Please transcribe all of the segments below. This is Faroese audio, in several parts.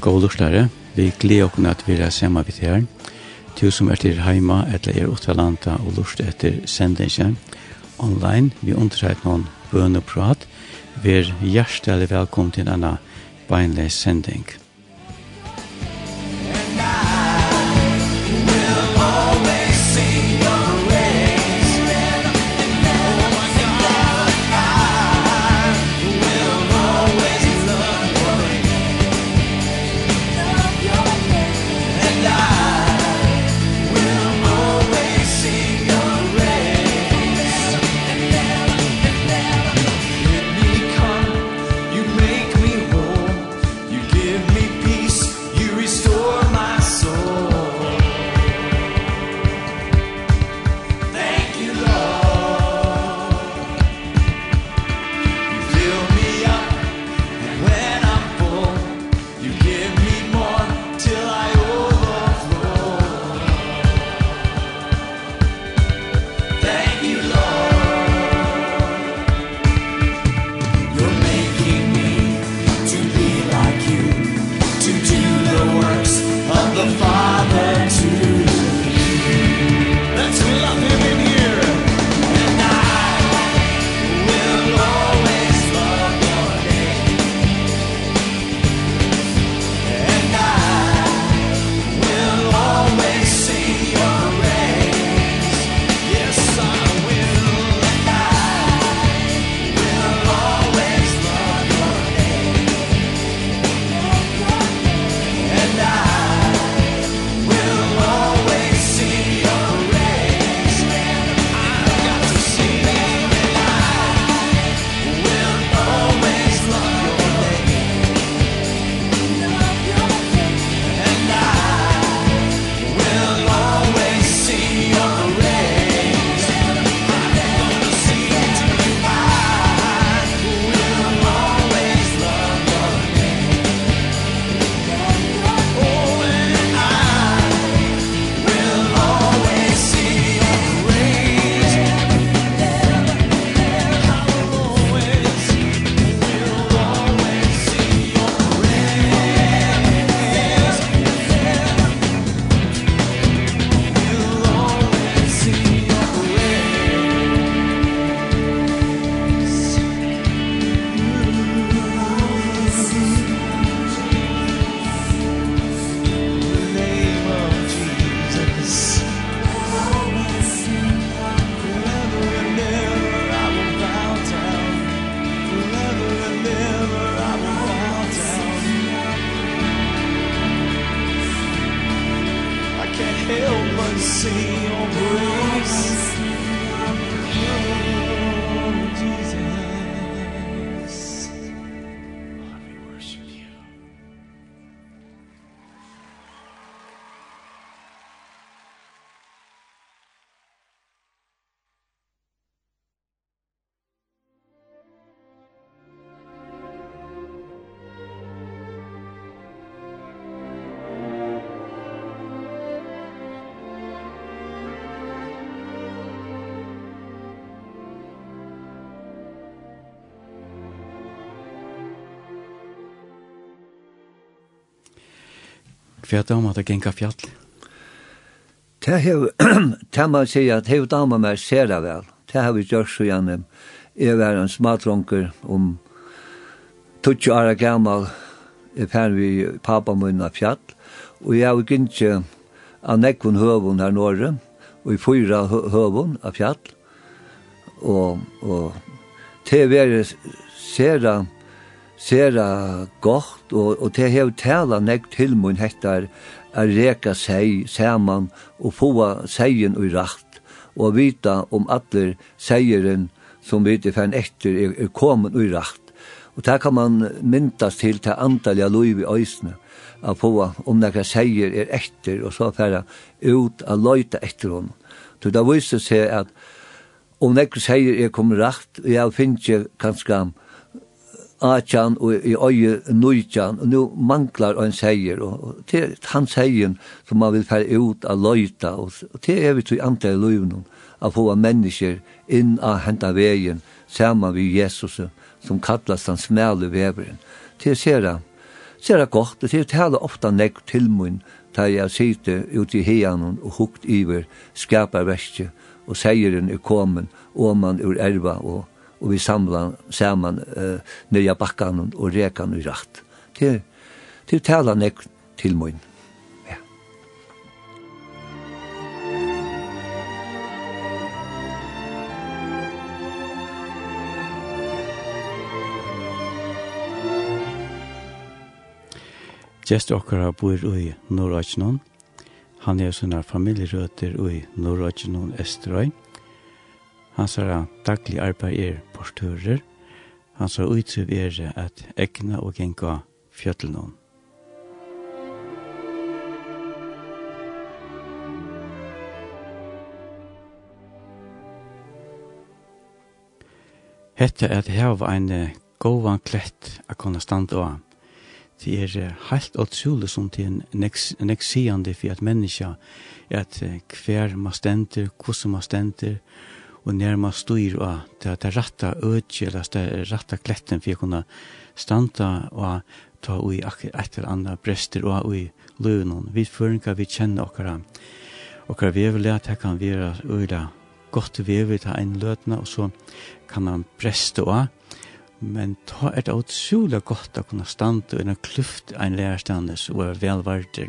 god lustare. Vi gleder oss at vi er sammen med her. Du som er til heima eller er utalanta og lust etter sendingen online, vi undersøker noen bøneprat. Vi er hjertelig velkommen til denne beinleis sending. hva er det genga fjall? Det hev, det man sier at det hev dama meg ser det vel. Det har vi gjort så gjerne. Jeg var en smatronker om 20 år gammel. i ferd vi pappa min av fjall. Og jeg har ikke av nekkun høvun her norre og i fyra høvun av fjall. Og, og det var sera sera godt, og, og det hev tala nek til mun hettar er reka seg saman og få seien og rakt, og vita om alle seieren som vi til fann etter er, er kommet og rakt. Og det kan man myndas til til antall av lov i øysene, at få om nekka seier er etter, og så færa ut a løyta etter hon. Så det viser seg at om nekka seier er kommet rakt, og jeg finner ikke kanskje Achan og i øye Nujjan, og nå manglar en seier, og det er han seier som man vil fære ut av løyta, og det er vi til andre i løyvnum, at få mennesker inn av henta veien, saman vi Jesus, som kallast hans smale veveren. Det er ser sera godt, og det er tala ofta nek til mun, da jeg sitter ut i heian og hukt iver, skapar verskje, og seieren er kommen, og man ur erva og og vi samla saman uh, nøya bakkan og rekan og rakt. Til, til tala nek til mun. Ja. Gjest okkara bor i Norrøkjnån. Han er sånne familjerøter i Norrøkjnån Estrøy. Hans er daglig arbeid er portører. Han sa utsiv er at egna og genga fjøttelnån. Hette er at hava ein gåvan klett a kunna standa av. Det er heilt utrolig som til en neksiande for at menneska er at hver ma stender, hvordan ma stender, og nærma styr og det, det ratta ødje, eller det ratta kletten for å kunne standa og ta ui et eller annet brester og ui løvnån. Vi føringar vi kjenner okkara. Okkara vevelig at det kan være øyla godt vevet ta en løtna, og så kan han breste og Men ta er det utrolig godt å kunne standa og en kluft en lærstandes og er velvarder.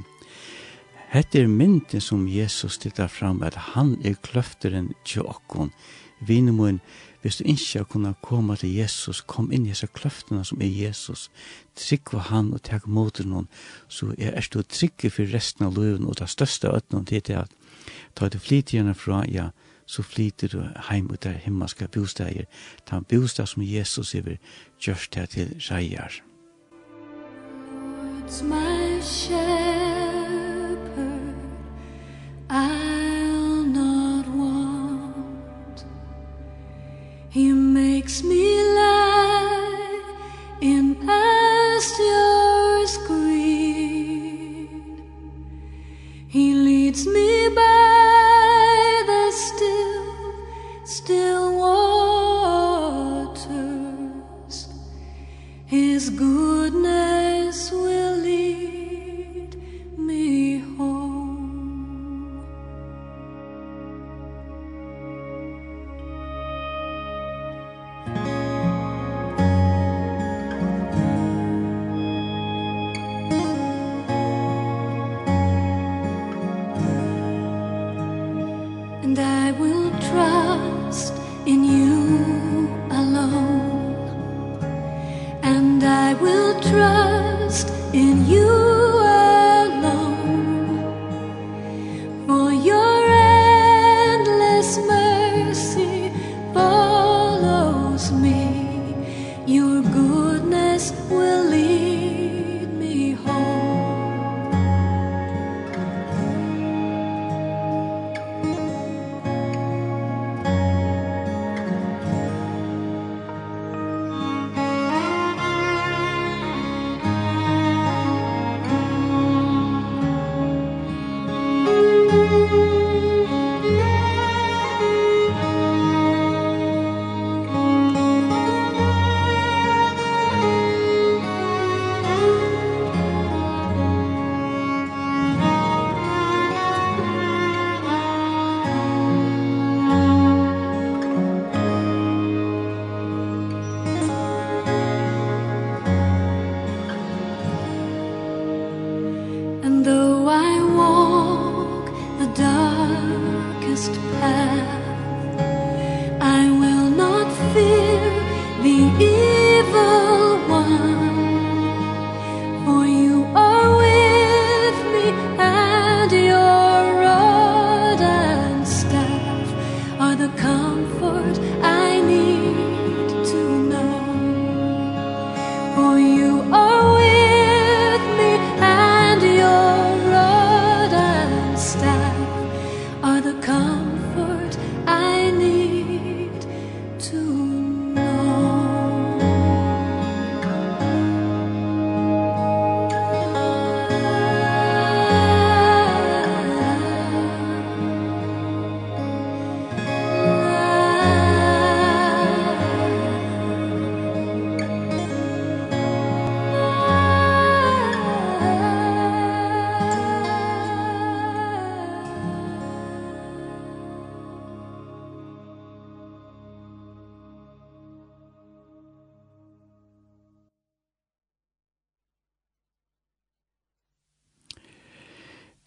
Hette er mynden som Jesus stillar fram at han er kløfteren til okkon. Vinemoen, hvis du ikke kunne komme til Jesus, kom inn i disse kløftene som er Jesus. Trygg var han og takk mot noen, så er er du trygg for resten av løven og det største øtnen til det at ta du flytjerne fra, ja, så flyter du heim ut der himmelske bosteger, ta en bostad som Jesus er gjørst til reier. Lord's my shepherd. I'll not want. He makes me lie in past yours greed He leads me by the still, still waters. His goodness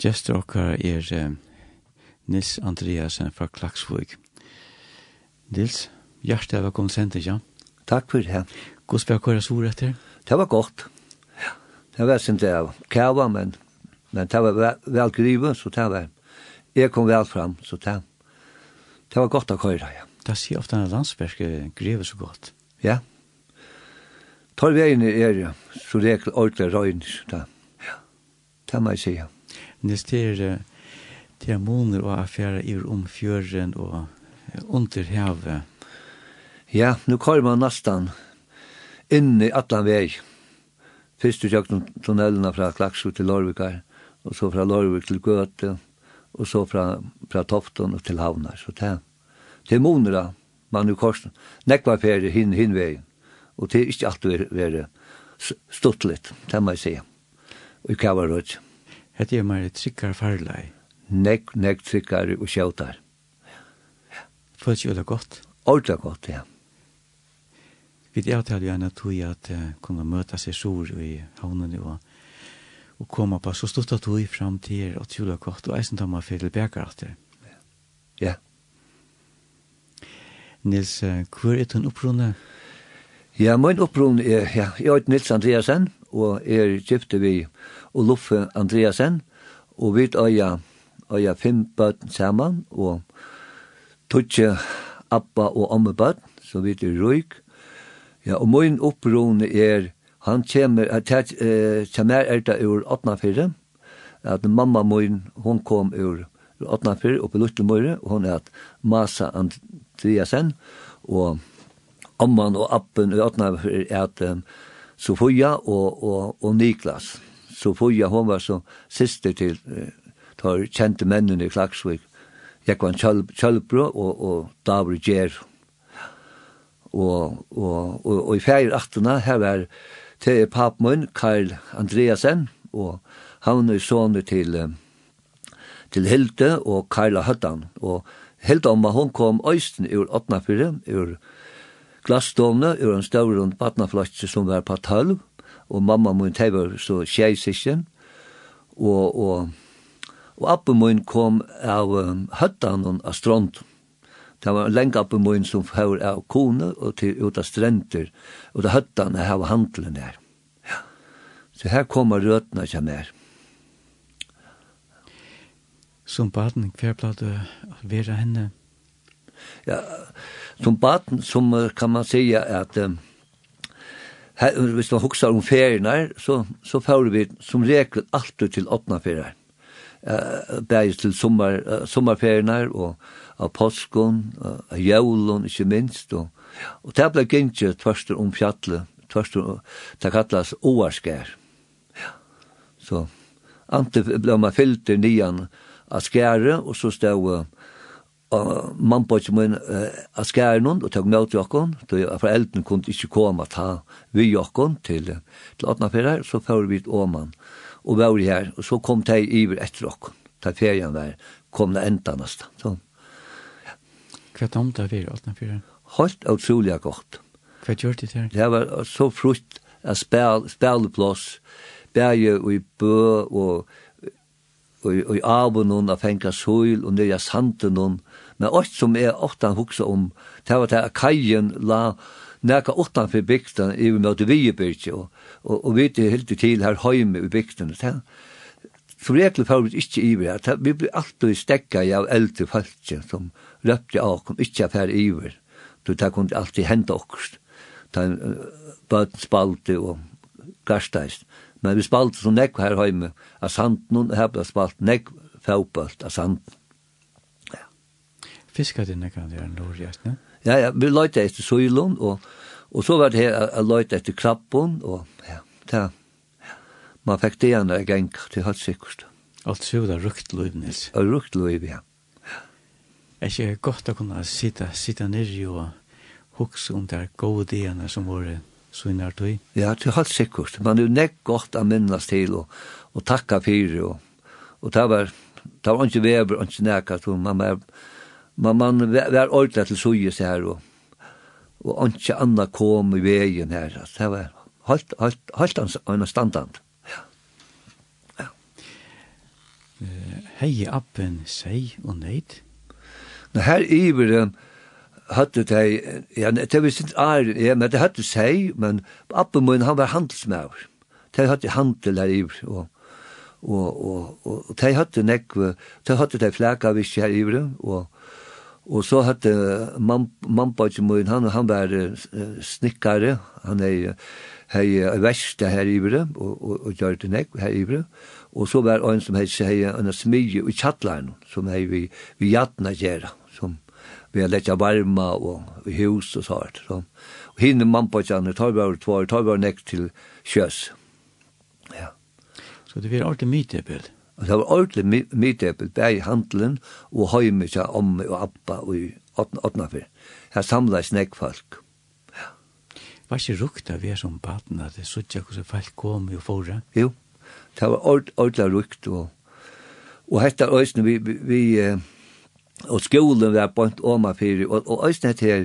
Gjester okkar er uh, Nils Andreasen fra Klaksvøk. Nils, hjertet er velkommen sent, ja? Takk for det. Hvordan spør hva akkurat sår etter? Det var godt. Ja, det var sent det var kava, men, men det var vel, vel grive, så det var, jeg kom vel fram, så det, det var godt å køre, ja. Det sier ofte en landsberg grivet så godt. Ja. Tar vi inn i er, så det er ordentlig røyner, det. Ja, det må jeg si, ja investere til måneder og affære i om fjøren og under havet. Ja, nu kommer man nesten inn i atlan vei. Først du kjøkken tunnelene fra Klaksjø til Lorvikar, og så fra Lorvik til Gøte, og så fra, fra Tofton og til Havnar. Så det, det er måneder man nu korsen. Nekva ferie hin, hin vei. Og det er ikke alltid stått litt, det må jeg si. Og i Kavarødj. Hette er meir tryggare farlei. Nekk, nekk tryggare og sjautar. Ja. Følt jo det godt? Ordla godt, ja. Vi det avtalte jo enn at vi at uh, kunne møte seg sår i havnen og, og komme på så stort at vi frem til og tjula godt og eisen tar man fyrir bergarater. Ja. Nils, uh, hvor er din opprunne? Ja, min opprunne er, ja, jeg er Nils Andreasen og er gifte vi og Luffe Andreasen, og vi øya, øya fem bøtten saman, og tutsi Abba og Omme bøtten, så vi er røyk. Ja, og min opprone er, han kommer, eh, kommer er det ur 8.4, at mamma min, hon kom ur 8.4 oppe i Lutlemøyre, og hon er at Masa Andreasen, og omman og appen i 8.4 er at um, Sofia og, og, og Niklas. Sofia, hon var så syster til eh, tar kjente mennene i Klagsvik. Jekvan Kjølbro og, og Davri Gjer. Og, og, og, og i fjerde aftena her var til papmøn Karl Andreasen og han er sånne til til Hilde og Karla Høttan og Hilde om hun kom øysten ur Åtnafyrre ur Glassdomna ur en stavrund badnaflatsi som var på 12, og mamma mun tei var så tjei sikken, og, og, og appen mun kom av um, høttan av strand. Det var lenge appen mun som fyrir av kone og til ut av strender, og det høttan er av handelen der. Ja. Så her kommer røtene ikke mer. Som baden, hver blad vera henne? Ja, som baden, som kan man säga att um, hvis man huxar om ferierna så så får vi som regel alltid till öppna ferier. Uh, bärs till sommar uh, sommarferierna och av påskon, av jævlon, ikke minst. Og, og det ble gynnsi tvørster om fjallet, tvørster, det kallas oarskær. Ja. Så, ante ble man fyllt i nian av skære, og så stod og man på ikke min uh, av skæren og tog med til jokken, for foreldrene kunne ikke komme ta vi jokken til, til Åtnaferer, så fører vi til Åman og var her, og så kom de iver etter jokken, til ferien var, kom det enda nesten. Så. ja. Hva om det var Åtnaferer? Helt utrolig godt. Hva gjør det her? Det var så frukt av spil, spilplass, bæge og i bø og og i avun hon a fenga sol og nøya sanden hon Men alt som er ofta hukse om, det var det at kajen la nekka åttan for bygden i møte vi i bygden, og, og, og vi er helt til her høyme i bygden. Det, som regel får vi ikke iver, det, vi blir alltid stekka av eldre folk som røpte av oss, ikke er ferdig i iver. Så det kunne alltid hende okkurs. Det bøten spalte og garsteist. Men vi spalte så nekk her høyme av sanden, og her ble spalt nekk fævbølt av sanden. Fiskar det nekka det er en lorjast, ne? Ja, ja, vi løyte etter søylun, og, og så var det her a løyte etter krabbun, og ja, det, man fikk det igjen der geng til hatt sikkert. Alt så det rukt løyv, Nils? Ja, rukt løyv, ja. Er ikke godt å kunne sitte, sitte nere og hukse om det gode degene som var våre svinnar tog? Ja, det er hatt sikkert. Man er jo nekk godt å minnes til og, og takka fyrir, og, og det var, det var ikke veber, ikke nekka, man var, man, man var ordentlig til suges her, og, og ikke anna kom i veien her. Det var halt halt holdt han en standant. Ja. Ja. Hei appen, sei og neid? Nå her iver den, hatte de, ja, det visste ikke æren, ja, men det hatte seg, men appen min, han var handelsmær. De hatte handel her i, og, og, og, og, og de hatte nekve, de hatte de fleka visst her i, og, og Og så hadde mambautje min, han, han var snikkare, han er hei verste her ivre, og, og, og gjør det nek her ivre. Og så var en som hei hei en smidje i kjattlein, som hei vi, vi jatna gjerra, som vi har letja varma og i hus og sånt. Så. Og hinne mambautjane, tar var tvar, tar var nek til sjøs. Ja. Så det var alltid mye, Pelle? Og det var ordentlig mydebel, bæg i handelen og høyme seg om og appa og i åttnafer. Her samlet snakk folk. Ja. Var ikke rukta vi er som baden at det suttja hvordan folk kom og fore? Jo, det var ordentlig rukt og Og hetta øysne vi, vi, vi eh, og skolen var bort oma fyrir, og, og øysne hette her,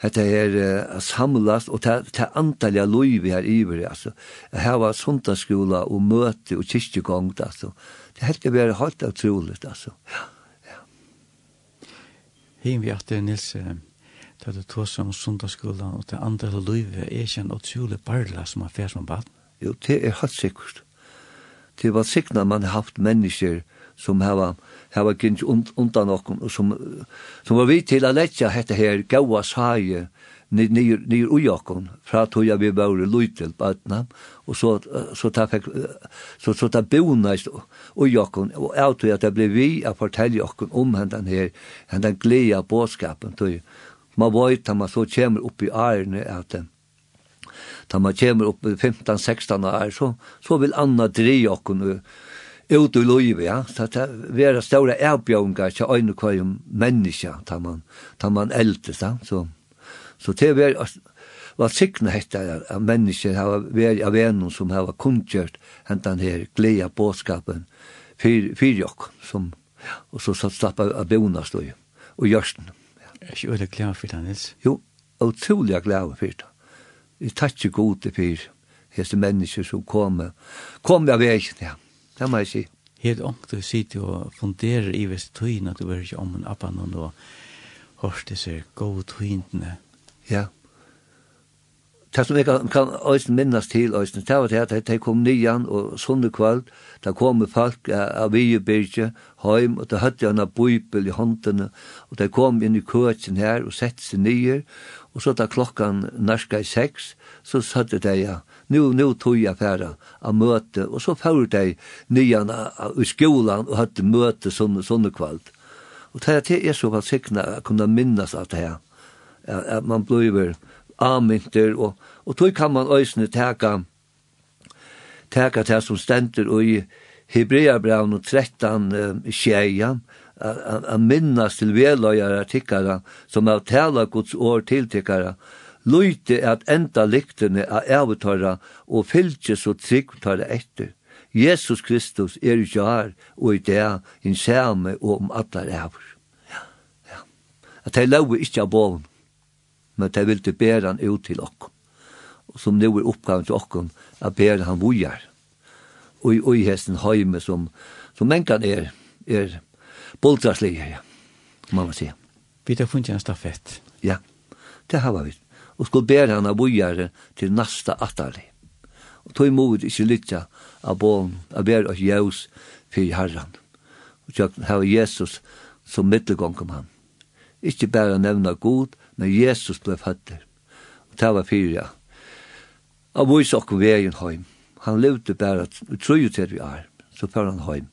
hette her uh, samlast, og ta antalja loivi her iver, altså. Her var sundagsskola og møte og kyrkjegongt, altså det helt det var helt utrolig, altså. Ja. Ja. Hin vi att Nils da du tog om sundagsskolan och det andra er ikke en utrolig barla som er fer som barn. Jo, det er helt sikkert. Det var signa man har haft mennesker som har hava gint und, undan okkom som som var vi til at letja hetta her gaua saie nir ujakon, fra tog jeg vi var i Luitel på Atna, og så, så ta fikk, så, så ta bonast ujakon, og auto at det ble vi a fortelle okon om hendan her, hendan den av bådskapen, tog man vet ma så kommer opp i ærene at ta ma kommer opp i 15-16 år, så, så vil Anna dreie okon ut i livet, ja. Så det er vera ståre til øyne hver menneska, tar man, tar man eldre, ja. Så, Så det var var sikna hetta av mennesker har veri av enum som har kunngjørt hentan her gleda bådskapen fyr okk som og så satt slappa av bona stod og gjørsten. ja. er ikke øyla glad for det, Nils? Jo, utrolig glad for det. Jeg tatt ikke god til for hese mennesker som kom kom av vegen, ja. Det må jeg si. Helt ångt du sitter og funderer i vest tøyna at du er ikke om en appan og hørte seg gode tøyndene Ja. Det som jeg kan, kan øyne minnes til øyne, det var det at de kom nyan og sunne kvalt, da kom folk av Vigebyrkje, heim, og da hadde han av bøybel i håndene, og de kom inn i køtjen her og sett seg nye, og så da klokkan narska i seks, så søtte de ja, nu, nu tog jag färra a möte och så får de nyan i skolan och hade möte sunne, sunne kvalt. och det är så vad sikna å kunne minnes alt det her at, at man blir aminter, og, og tog kan man øysene teka, teka det som stender og i Hebreabraun og 13 um, tjeja, a minnas til veløyare tikkara, som av tala Guds år til tikkara, lujte at enda lyktene av avtara og fylgje så tryggtara etter. Jesus Kristus er ikke her, og i det en samme og om alle ræver. Ja, ja. At jeg lover ikke av boven men de ville bære han ut til okkom. Som nå er oppgaven til okkom, at bære han vujar. Og i øyhesten heime som, som menkan er, er boldraslige, ja. må man si. Vi tar funnet en stafett. Ja, det har vi. Og skulle bære han av vujare til nasta atali. Og tog imod ikke lytja av bån, av bære oss jævs fyrir herran. Og tjøk, her Jesus som mittelgong om han. Ikke bære nevna god, når Jesus ble født. Og det var fire. Og vis okkur veien heim. Han levde bare, vi tror jo til vi er, så fer han heim.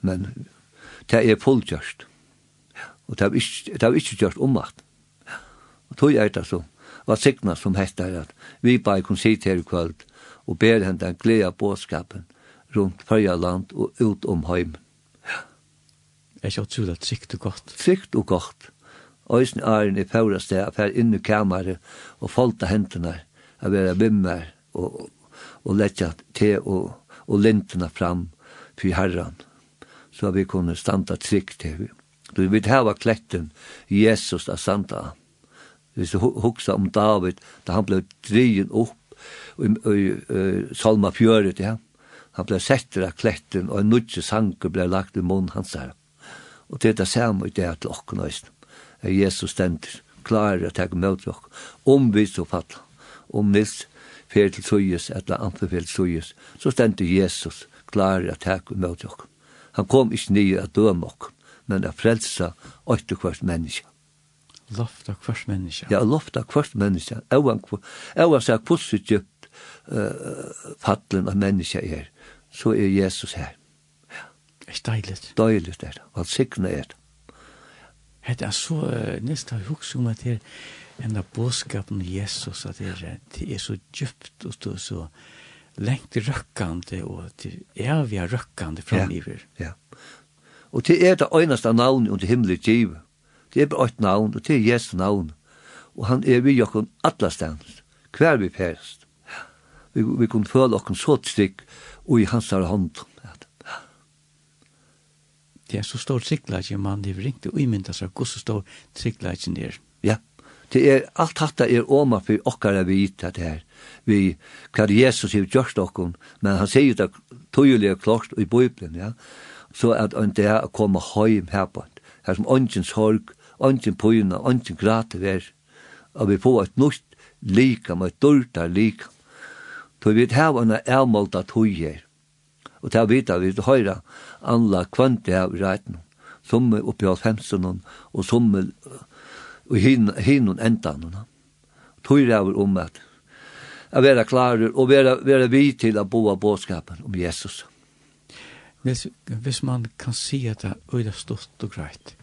Men det er fullgjørst. Og det har ikke, det er ikke gjort omvakt. Og tog er det så, var sikna som hette er at vi bare kunne sitte her i kvöld og ber henne den glede båtskapen rundt fyrja land og ut om heim. Det er ikke utrolig trygt og godt. Trygt og godt. Øysen æren i fjøreste, at jeg inn i kameret og folta hendene, at jeg bimmer og, og letja te og, og lintene fram for herren, så vi kunne standa trygt til vi. Du vet her var kletten Jesus av standa. Hvis du huksa om David, da han ble dryen opp i Salma 4, ja. Han ble setter av kletten, og en nudje sanker ble lagt i munnen hans her. Og det er det samme i det til åkken og er Jesus stender, klarer å takke møte dere, om vi så fatter, om Nils fer til Søyes, etter andre fer til Søyes, så stender Jesus, klarer å takke møte dere. Han kom ikke nye å døme dere, men å frelse åtte hvert menneske. Lofta hvert menneske? Ja, lofta hvert menneske. Jeg var sagt hvordan djupt uh, fattelen av menneske er, så er Jesus her. Ja. Det er deilig. Deilig er det. Han signer er det. Det er så uh, nesten hukse om at det er en av Jesus, at det er, det er så djupt og så, så lengt røkkande og det er vi er røkkande framgiver. Ja, ja. Og det er det eneste navn under himmelig giv. Det er bare et navn, og det er Jesu navn. Og han er vi jokken alle stedene, hver vi perst. Vi, vi kunne føle okken så trygg og i hans hånd. Det er så stor tryggleik man det er ringt og imynda seg hvor så stor tryggleik er. Ja, det er alt hatt er oma for okkara vi gitt det her. Vi, hva Jesus har gjort okkom, men han sier det tøyelig og klart i Bibelen, ja. Så at han det er å komme heim her på, her som ånden sorg, ånden pøyna, ånden grate vær, og vi får et nytt likam, et dårtar likam. Så vi har en avmålta tøy her Og til å vite vi til høyre anla kvante av reiten, som er oppi av femsten, og som er og hinun endan. Tøyre av om at jeg være klarer og være, være vi til å bo av bådskapen om Jesus. Hvis, hvis man kan si at det er øyla stort og greit,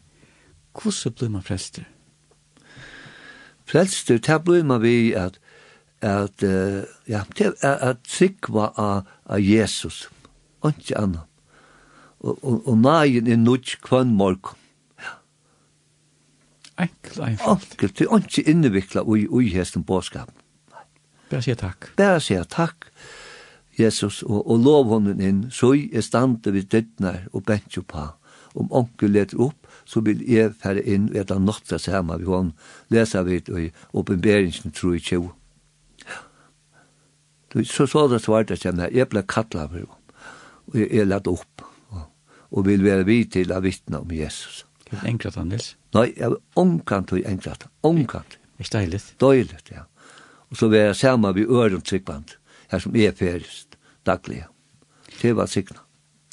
hvordan blir man frelster? Frelster, det blir man vi at at uh, ja, at sikva av av Jesus ikke annet. Og, og, og nægen er nødt kvann morgen. Ja. Enkelt, enkelt. Enkelt, det er ikke innevikla ui, ui hesten bådskapen. Bare sier takk. Bare sier takk, Jesus, og, og lov honom inn, så er stande vi dødnar og bensjo på. Om onkel leter opp, så vil jeg fære inn og etter nokta sama vi hon leser vi i oppenberingsen tro i tjo. Så så det svarte svart at jeg ble kattla for henne og er lett opp og og vil være vi til å vittne om Jesus. Det er enkrat Anders. Nei, jeg er omkant og enkrat. Omkant. Det er deilig? Deilig, ja. Og så vil jeg sammen ved øren tryggvand, her som er ferdigst, daglig. Det var signa.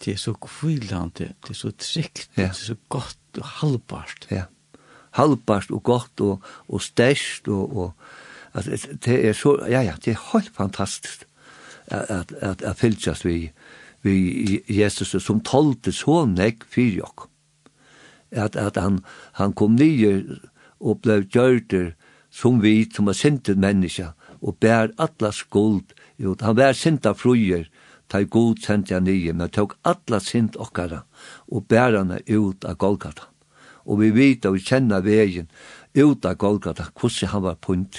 Det er så kvillant, det er så trygt, ja. det er så godt og halvbart. Ja, halvbart og godt og, og størst og, og altså, det er så, ja, ja, det er helt fantastisk at, at, at, at fylgjast vi i vi Jesus som tolte så nek fyrir jokk. At, at han, han kom nye og blei gjørter som vi som er sintet menneska og bær atla skuld ut. Han bær sinta fruer ta i god sendte han nye men tok atla sint okkara og bær han ut av Golgata. Og vi vet og vi kjenner vegen ut av Golgata hvordan han var punt.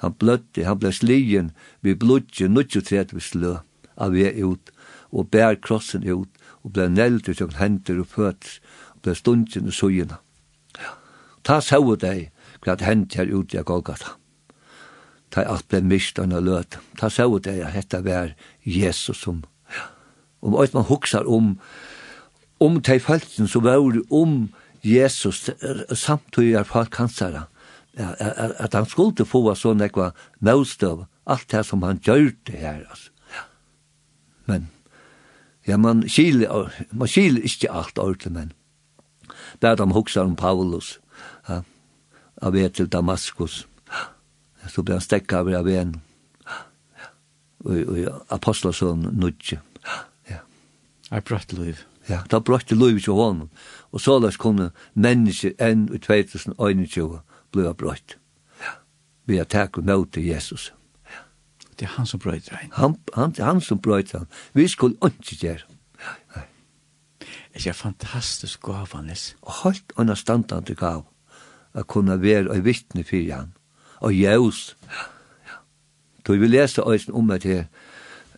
Han blødde, han blei slien vi blodje vi slø av vi ut og bær krossen ut, og blei nelt ut og hender og føtter, og blei stundjen og sujina. Ja. Ta sau deg hva hendt her ut i Golgata. Ta alt blei mist og løt. Ta sau deg at dette var Jesus som. Ja. Og hvis man huksar om, om de følelsen som var om Jesus, samtidig er folk kansere, at han skulle få sånn ekva møstøv, alt det som han gjør det her, altså. Ja. Men, Ja, man skiler, man skiler ikke alt ordentlig, men det er de hokser om Paulus, ja, av er til Damaskus. Så ble han stekka av av en, og apostelsøn nudje. Ja. Er brøtt liv. Ja, det er brøtt liv til hånden, Og så løs kunne menneske enn i 2021 bli brøtt. Ja, vi er takk og møte Jesus. Ja. Det er han som brøyter han. Han, han, han som brøyter han. Vi skulle ikke gjøre. Nei. Det er fantastisk gav han, Nes. Helt understandande gav å kunne være og vittne for han. Og jævs. Da vi leser oss om at her,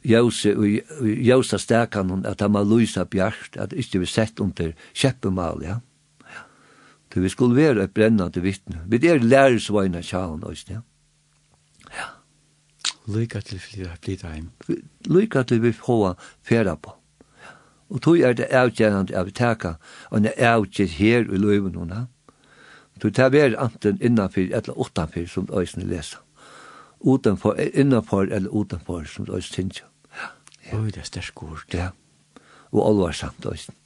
Jose og Jose stærkan hon at han var Luisa Bjart at ikke vi sett under kjeppemal ja. Da vi skulle være et brennende vittne. Vi er lærersveina tjaen ja. ja. Lykke til flytta flytta heim. Lykke til vi få færa på. Og tog er det avgjennende av teka, og det er avgjennende her i løven hona. Tog det er anten innanfyr eller utanfyr som øysene leser. Utanfor, innanfor eller utanfor som øysene ja. Oi, det er sterk ord. Ja, og alvarsamt øysene.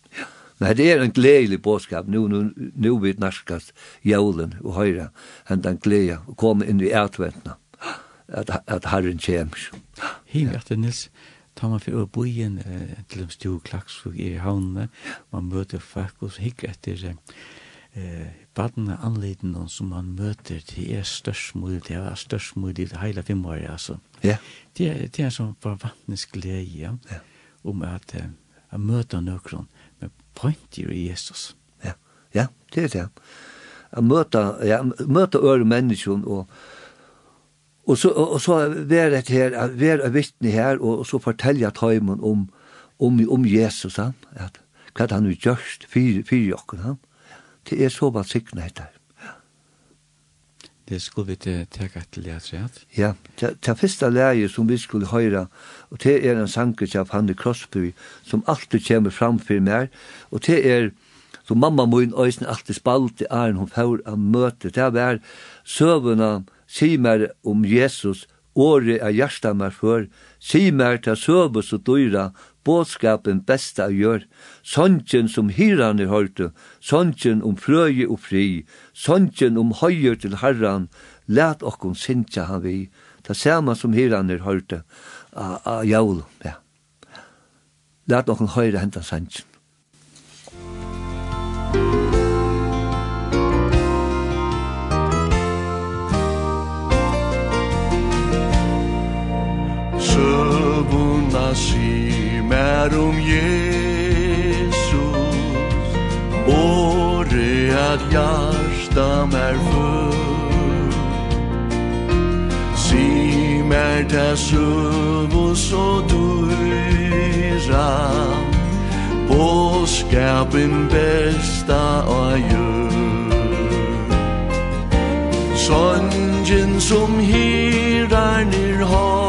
Men det er en gledelig bådskap. Nu, nu, nu vi narskast jævlen og høyre, høyra den glede å komme inn i ætventna at, at Herren kommer. Hei, ja. det nils, tar man for å bo igjen eh, til de stjog klagsfug i havnene, man møter folk og hikker etter eh, badene anledene som man møter, det er størst mulig, det er størst mulig i det hele fem år, altså. Ja. Det er, det er en sånn forvantnes glede, ja, ja. om at eh, jeg møter nøkron, med pointer i Jesus. Ja, ja, det er det. Jeg møter, ja, møter øre mennesker og, og Og så, og så vær et her, vær et vittne her, og så fortelja tøymen om, om, om Jesus, han, at hva han har gjort fyre, fyre jokken, han. Det er så bare sikna etter. Det skulle vi til teka til det, tror jeg. Ja, det, det første leie som vi skulle høre, og det er en sanker av Fanny Crosby, som alltid kommer fram for meg, og det er, som mamma min øyne alltid spalte, er hun får av møte, det er søvende, si mer om Jesus, åre av hjärsta mer för, si mer ta sövus og dyra, bådskapen besta gjør, såntjen som hirane hørte, såntjen om frøye og fri, såntjen om høyer til herran, let okkom sintja han vi, ta sama som hirane hørte, a, a, jaul, ja. Let okkom høyre henta såntjen. søvuna si mer om Jesus. Båre at hjärsta mer full. Si mer ta søvu så dyra Båskapen besta av jord Sonjen som hirar nir har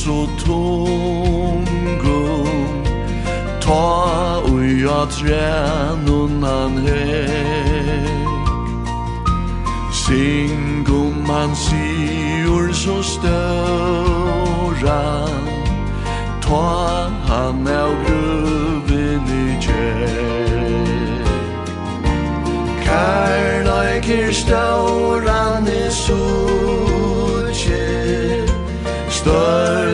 så tungum Ta ui a trænun han hek Sing om han sigur så støra Ta han av gruvin i kjek Kærleikir stauran i sutje Støy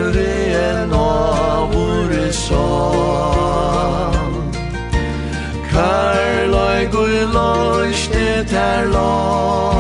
گوی لاشت ترلان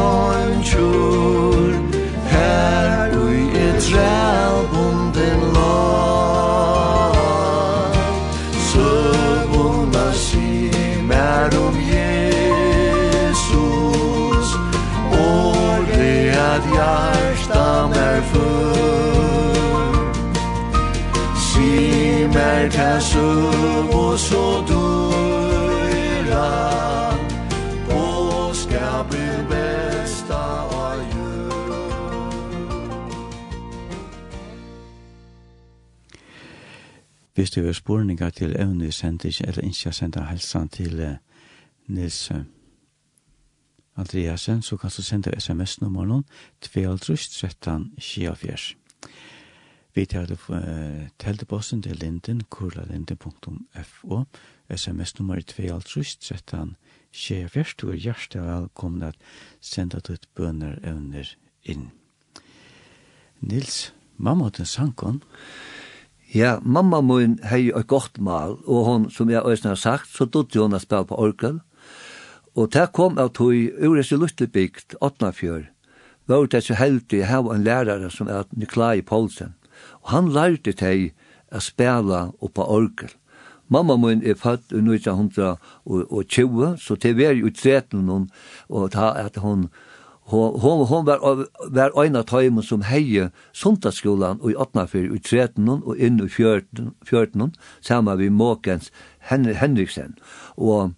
hvis du har spurningar til evne sendig eller ikke senda helsan til Nils Andreasen, så kan du senda sms-nummer noen, 2-13-24. Vi tar det uh, teltebossen til linden, kurlalinden.fo, sms-nummer 2-13-24. Du er hjertelig velkommen at senda ditt bønner evner inn. Nils, mamma til sankon. Nils, Ja, mamma mun hei eit gott mal, og hon, som jeg òsne har sagt, så dodde hon a spela på orkel. Og det kom av tog ures i Lutlebygd, Åtnafjør, var det så heldig å ha en lærare som er Niklai Poulsen. Og han lærte teg a spela og på orgel. Mamma mun er født i 1920, så det var jo i 13, og ta at hon hon, hon var, var ein av tøymen som heie sundagsskolan i Åtnafyr i 13 og inn i 14, 14 sammen med Måkens Henriksen. Og,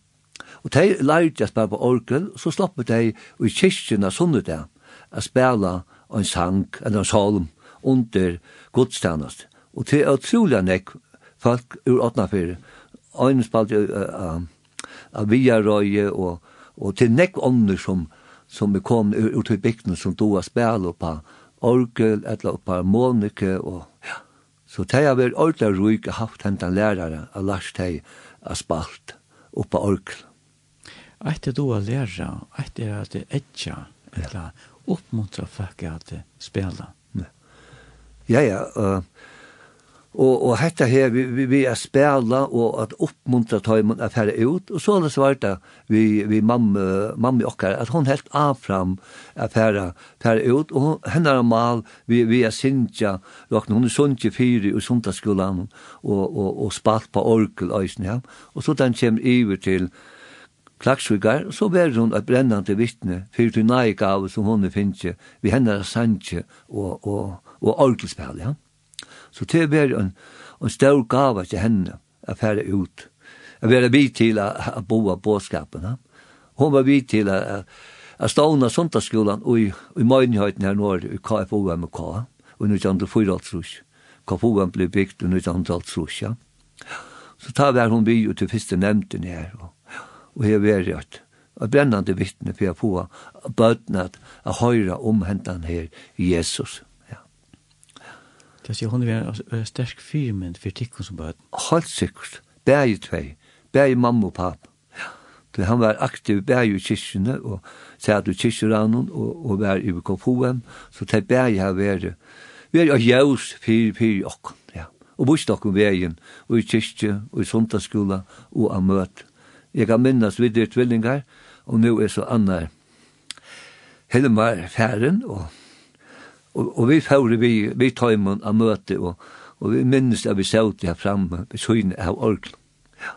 og de lærte jeg spela på orkel, så slapp de i kyrkjen av sundag å spela en sang, eller en salm, under godstjenest. Og det er utrolig nek folk ur Åtnafyr. Ein spalte av uh, uh, og, og til nek ånder som som vi kom ur, ur til bygden som då har spel og på orgel, eller på harmonike, og ja. Så det har vært ordentlig ruik haft hentan lærere av Lars Tei av spalt og på orgel. Eit er då å lære, eit er at det etja, eller oppmuntra folk at spela. Ja, ja, uh, Og, og hetta her, vi, vi, vi er spela og at oppmuntra tøymon er færre ut, og så er det svarta vi, vi mamma, mamma okkar, at hon helt avfram er færre, færre ut, og henne er mal, vi, vi er sindja, råkna, hon er sundja fyri og sundagsskolan, og, og, og spalt på orkel øysen, ja, og så den kommer iver til Klaksvigar, så var hun et brennande vittne, fyrir til naik av som hon er finnje, vi henne er sandje og, og, og orkelspel, ja. Så det var en, en stor gava til henne å fære ut. Å være vidt til å å bo av båtskapen. Ja. Hun var vidt til å å stående søndagsskolen i, i Møgnhøyden her nå i KFOMK og 1904 KFOM ble bygd i 1904. Ja. Så tar vi hun by til første nevnten her og, og her var det at og brennande vittne for å få bøtene at høre om hentan her Jesus. Det sier hun er en sterk firmynd for tikkun som bøten. Helt sikkert. Bæg tvei. Bæg mamma og pappa. Så han var aktiv bæg i kyrkjene, og sæt i kyrkjeranen, og, og var i KFOM, så det bæg har vært Vi er jævs fyrir fyrir okken, ja. Og bort okken vegin og i kyrkje, og i sundagsskola, og av møt. Jeg kan minnes videre tvillingar, og nu er så annar Helmar Færen, og og, og vi fóru vi, vi tøymon av møte, og, og vi minnes at vi sævde her framme, vi søgne av orklen. Ja.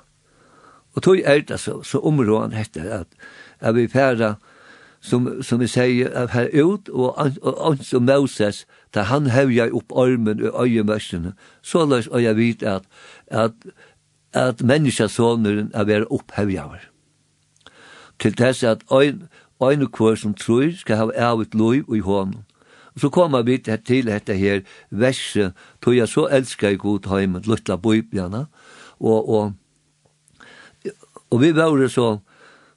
Og tog er det så, så områden hette at, at vi færa, som, som vi sier, at her ut, og han som Moses, da han hevja opp armen og øyemørsene, så løs og jeg vet at, at, at menneskesåneren er være opphevjaver. Til dess at ein, ein kvar som tror skal ha av et lov i hånden Og så koma vi til dette her verset, tog jeg så elsker jeg god heim, luttla bøybjana, og, og, og vi var så,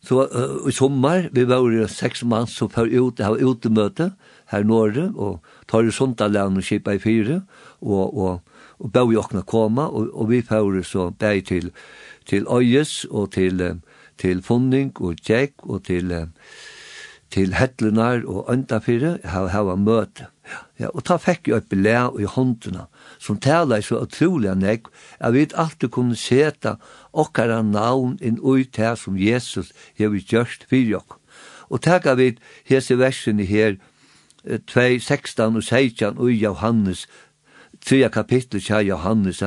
så uh, i sommer, vi var seks mann som var ute, det var utemøte her i Norge, og tar i Sundalen og kipa i fire, og, og, og bør vi åkna koma, og, og vi var så bæg til, til Øyes og til, til Funding og Tjekk og til, til Hettlenar og Øndafyrre, her, her var møte. Ja, og ta fekk jo et belær i håndene, som taler så utrolig av nek, at vi alltid kunne seta okkara navn inn ui det som Jesus hever gjørst fyrir okk. Og tega vi hese versene her, 2, 16 og 16 ui Johannes, 3 kapittel kja Johannes,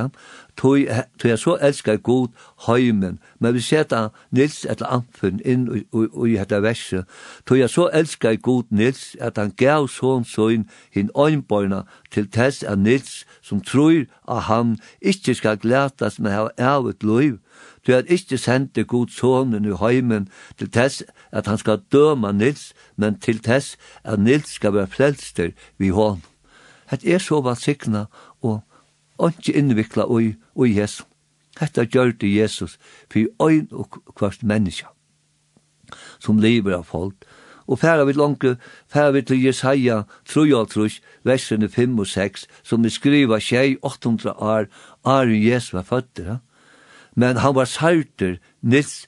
tog jeg så elskar god heimen, men vi seta Nils etter amfen inn i dette verset, tog jeg så elskar god Nils at han gav sån søgn hin øynbøyna til tess av Nils som tror at han ikkje skal glætas med hava ævet loiv, Du har ikke sendt god sonen i heimen til tess at han skal døma Nils, men til tess at Nils skal være frelster vi hånd. Det er så vansikna og ikke innvikla ui og Jesu. Hetta gjør det Jesus for øyn og kvart menneske som lever av folk. Og færa vi langke, færa vi til Jesaja 33, versene 5 og 6, som vi skriva tjei 800 år, er Jesus var født, ja? men han var sarter nils,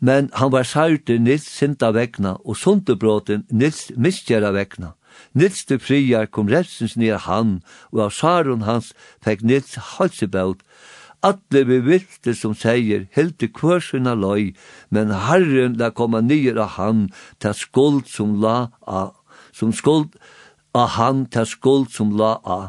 men han var sarter nils sinta vegna, og sundebråten nils miskjera vegna. Nils til friar kom refsens nir han, og av saron hans fekk Nils halsebelt. Atle vi vilte som seier, hilde kvørsina loj, men herren la koma nir av han, ta skuld som la a, som skuld av han, ta skuld som la a.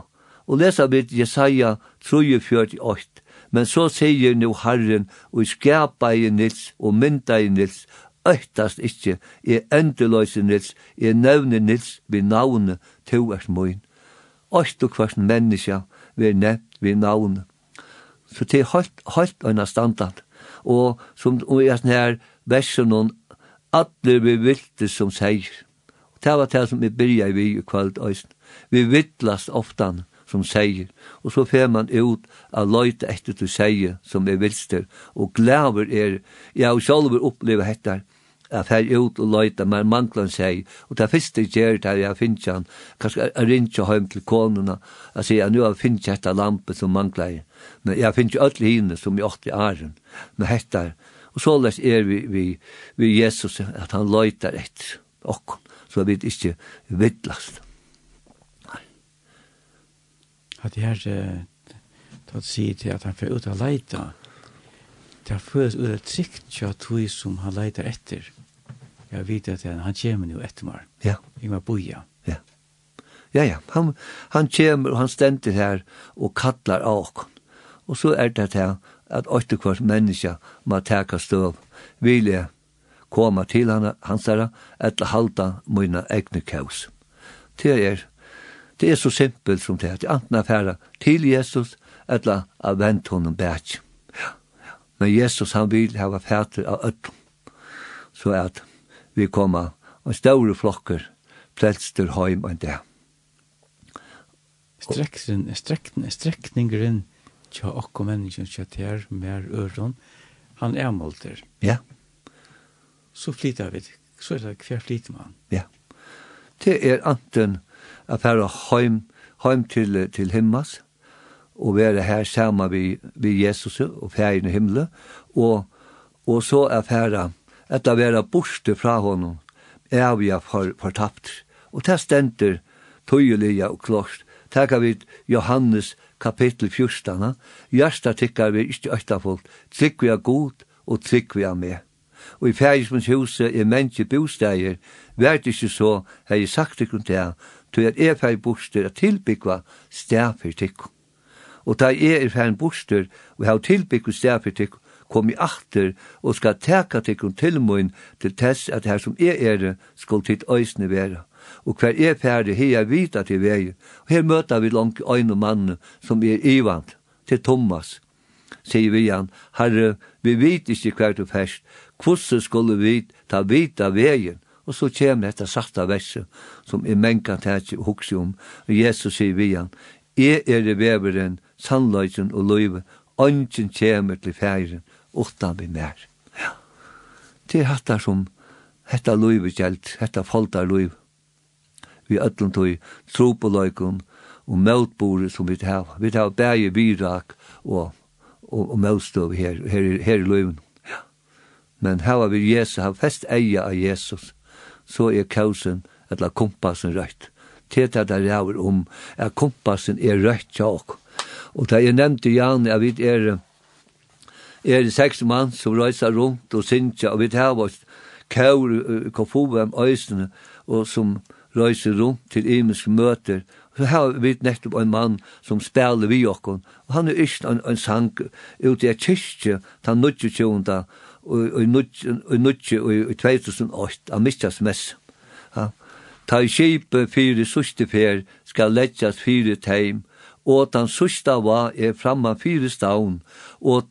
Og lesa vi Jesaja 348, men så seier nu herren, og skapa i Nils, og mynda i Nils, øytast ikkje, jeg endeløse Nils, jeg nevne Nils vi navne, to er møyn. Øyt og kvart menneska vi er nevnt vi navne. Så det er høyt, høyt øyna standard. Og som og jeg sånn her versen hon, atle vi vilte som seier. Det var det som vi byrja i vi i kvalt øysen. Vi vittlast oftan som seier. Og så fer man ut av løyta etter du seier som er vilster. Og glæver er, jeg har sjálfur opplevd hettar, jeg fer ut og løyta, men mangler seg, og det første gjør det jeg finner han, kanskje jeg ringer hjem til konuna, jeg sier, nu har jeg finner dette lampe som mangler jeg, men jeg finner ikke alle hine som jeg åtte i æren, men hette, og så lest er vi, vi, vi Jesus, at han løyter etter og så vi ikke vidlast. At det her, tatt sier til at han fer ut og leita, det har føles ut av trygt til at vi som har leitar etter. Jeg vet att han, han kommer nu ett meg. Ja. Jeg må bo Ja. Ja, ja. Han, han kommer og han stender här och kallar av Och så är det til att åtte kvart menneske må täcka stöv. Vill jag komma till han, hans herre eller halda mina egna kaos. Det är, det er så simpelt som det är. Det är antingen till Jesus eller att vänta honom bäck. Ja. Men Jesus han vil ha fäter av öllum. Så att vi koma og større flokker plelster heim og det. Streksen, strekten, strekningren tja okko menneskjen tja ter mer øron, han er målter. Ja. Så flytar vi, så er det hver flyter man. Ja. Det er anten at færa heim, heim til, til himmas, og være her sammen vi, vi Jesus og færen i himmelen, og, og så er færa etter å være borte fra honom, er vi for, fortapt. Og det stender tøyelige og klart. Takar vi Johannes kapittel 14, hjärsta tykkar vi ikke øktafolt, trygg vi er god og trygg vi er med. Og i fægismens huset er menneske bosteier, vært ikke så, har jeg sagt det grunn til, til at jeg fæg bosteier at tilbyggva stafir. Og da jeg er fæg bosteier og har tilbyggva stafir kom i achter og skal teka tikkum til mun til tess at her som er ere skal titt øysne vera. Og hver er ferdig er vita til vei, og her møter vi langt øyne mann som er ivant, til Thomas. Sier vi han, herre, vi vet ikke hver du fest, hvordan skulle vi ta vita veien, Og så kjem dette sakta verset som er mennkant tætsi og hugsi om. Og Jesus sier vi han, Jeg er det veveren, sannløysen og løyve, ånden kjemer til færen, utan vi mer. Ja. Det er hattar som hetta loiv gjeldt, hetta foldar loiv. Vi öllum tog tro på loikon og møtbordet som vi tar. Vi tar bæge virak og, og, og møtstøv her, her, her i loiven. Ja. Men her har vi Jesus, har fest eia av Jesus, så er kausen, eller kompassen rødt. Teta der det jeg om, er kompassen er rødt, ja, og. Og da jeg nevnte Jan, jeg vet er, er seks mann som reiser rundt og synsja, og vi tar vårt kaur kjør kofovem øysene, og som reiser rundt til imiske møter. Så har vi nettopp en mann som spiller vi okkon, og han er ikke en, en sang ut i et kyrkje, ta nudje tjonda, og i 2008, av mistjas mess. Ja. Ta i kjipe fire sørste fer, skal letjas fire teim, og den sørste var er framme fire stavn, og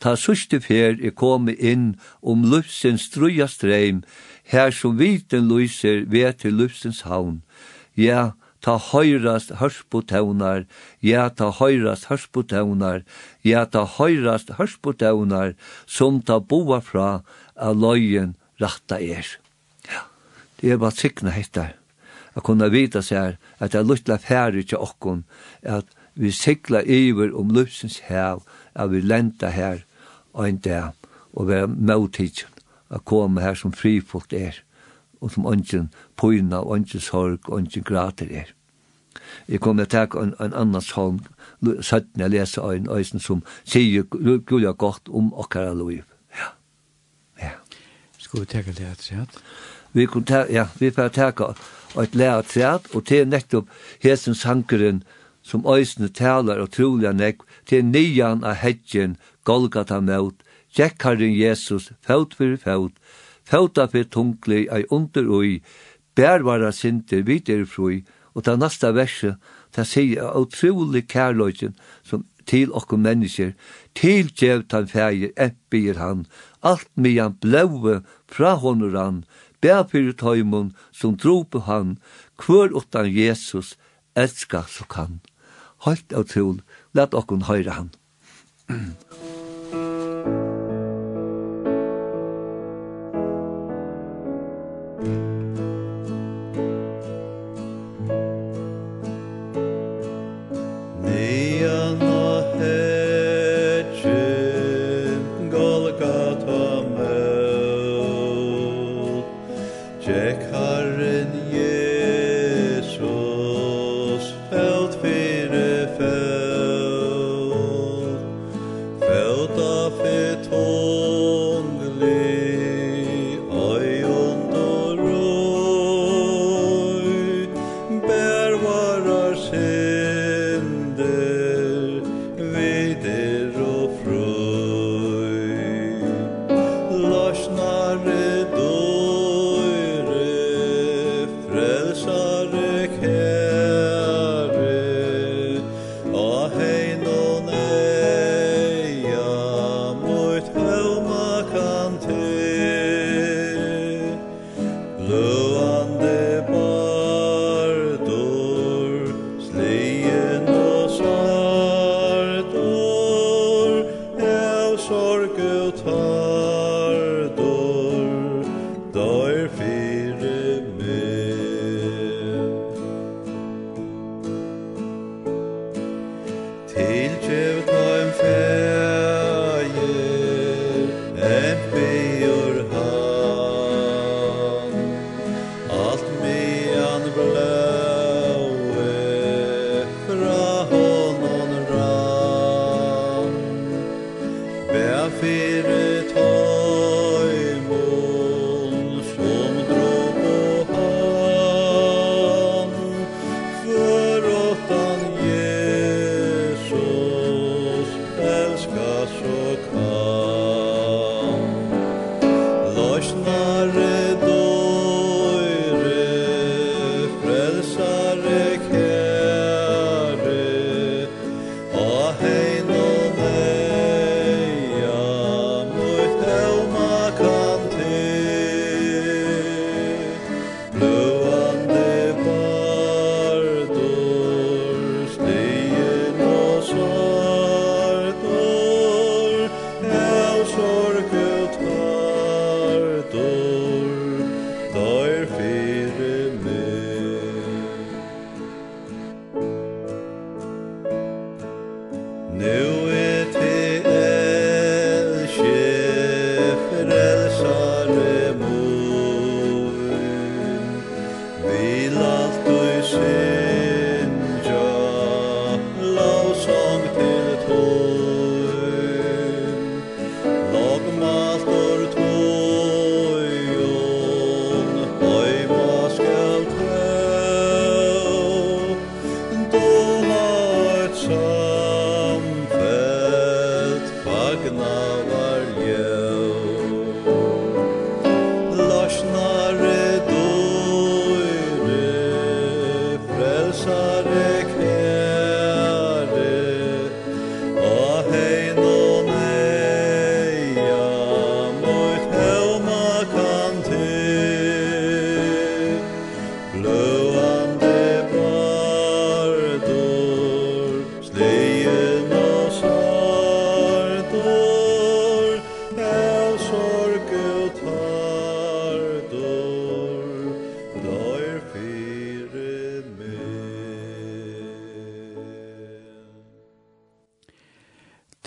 Ta suste fer er komi inn om lufsens struja streim, her som viten lyser ved til lufsens havn. Ja, ta høyrast hørspotaunar, ja, ta høyrast hørspotaunar, ja, ta høyrast hørspotaunar, som ta boa fra av løyen ratta er. Ja, det er bare sikna hittar. Jeg kunne vita seg at jeg luttla færre til okkon, at vi sikla iver om lufsens hev, at vi lenta her, ein dag og være møtidgen at komme her som frifolt er og som ønsken pøyna og ønsken sorg og ønsken grater er. Jeg kommer til å takke en, en annen sånn, søttene jeg leser en øysen som sier gulja godt om okkara liv. Ja. Ja. Skal vi takke det et sett? Vi kan ta, ja, vi får takke et lærer treat, og til nettopp hesen sankeren, som øysene taler og troliga nekk til nian av hedgen Golgata møt, Jekkarin Jesus født for født, fødda for tungli ei under ui, bærvara sinter videre frui, og ta nasta verse, ta sier utrolig kærløyken som til okko mennesker, til djev tan fægir, eppir han, alt mian blaue fra honor han, bær fyrir tøymon som dro på han, hver utan Jesus elska så kan. Halt av tron, let okkun høyre han.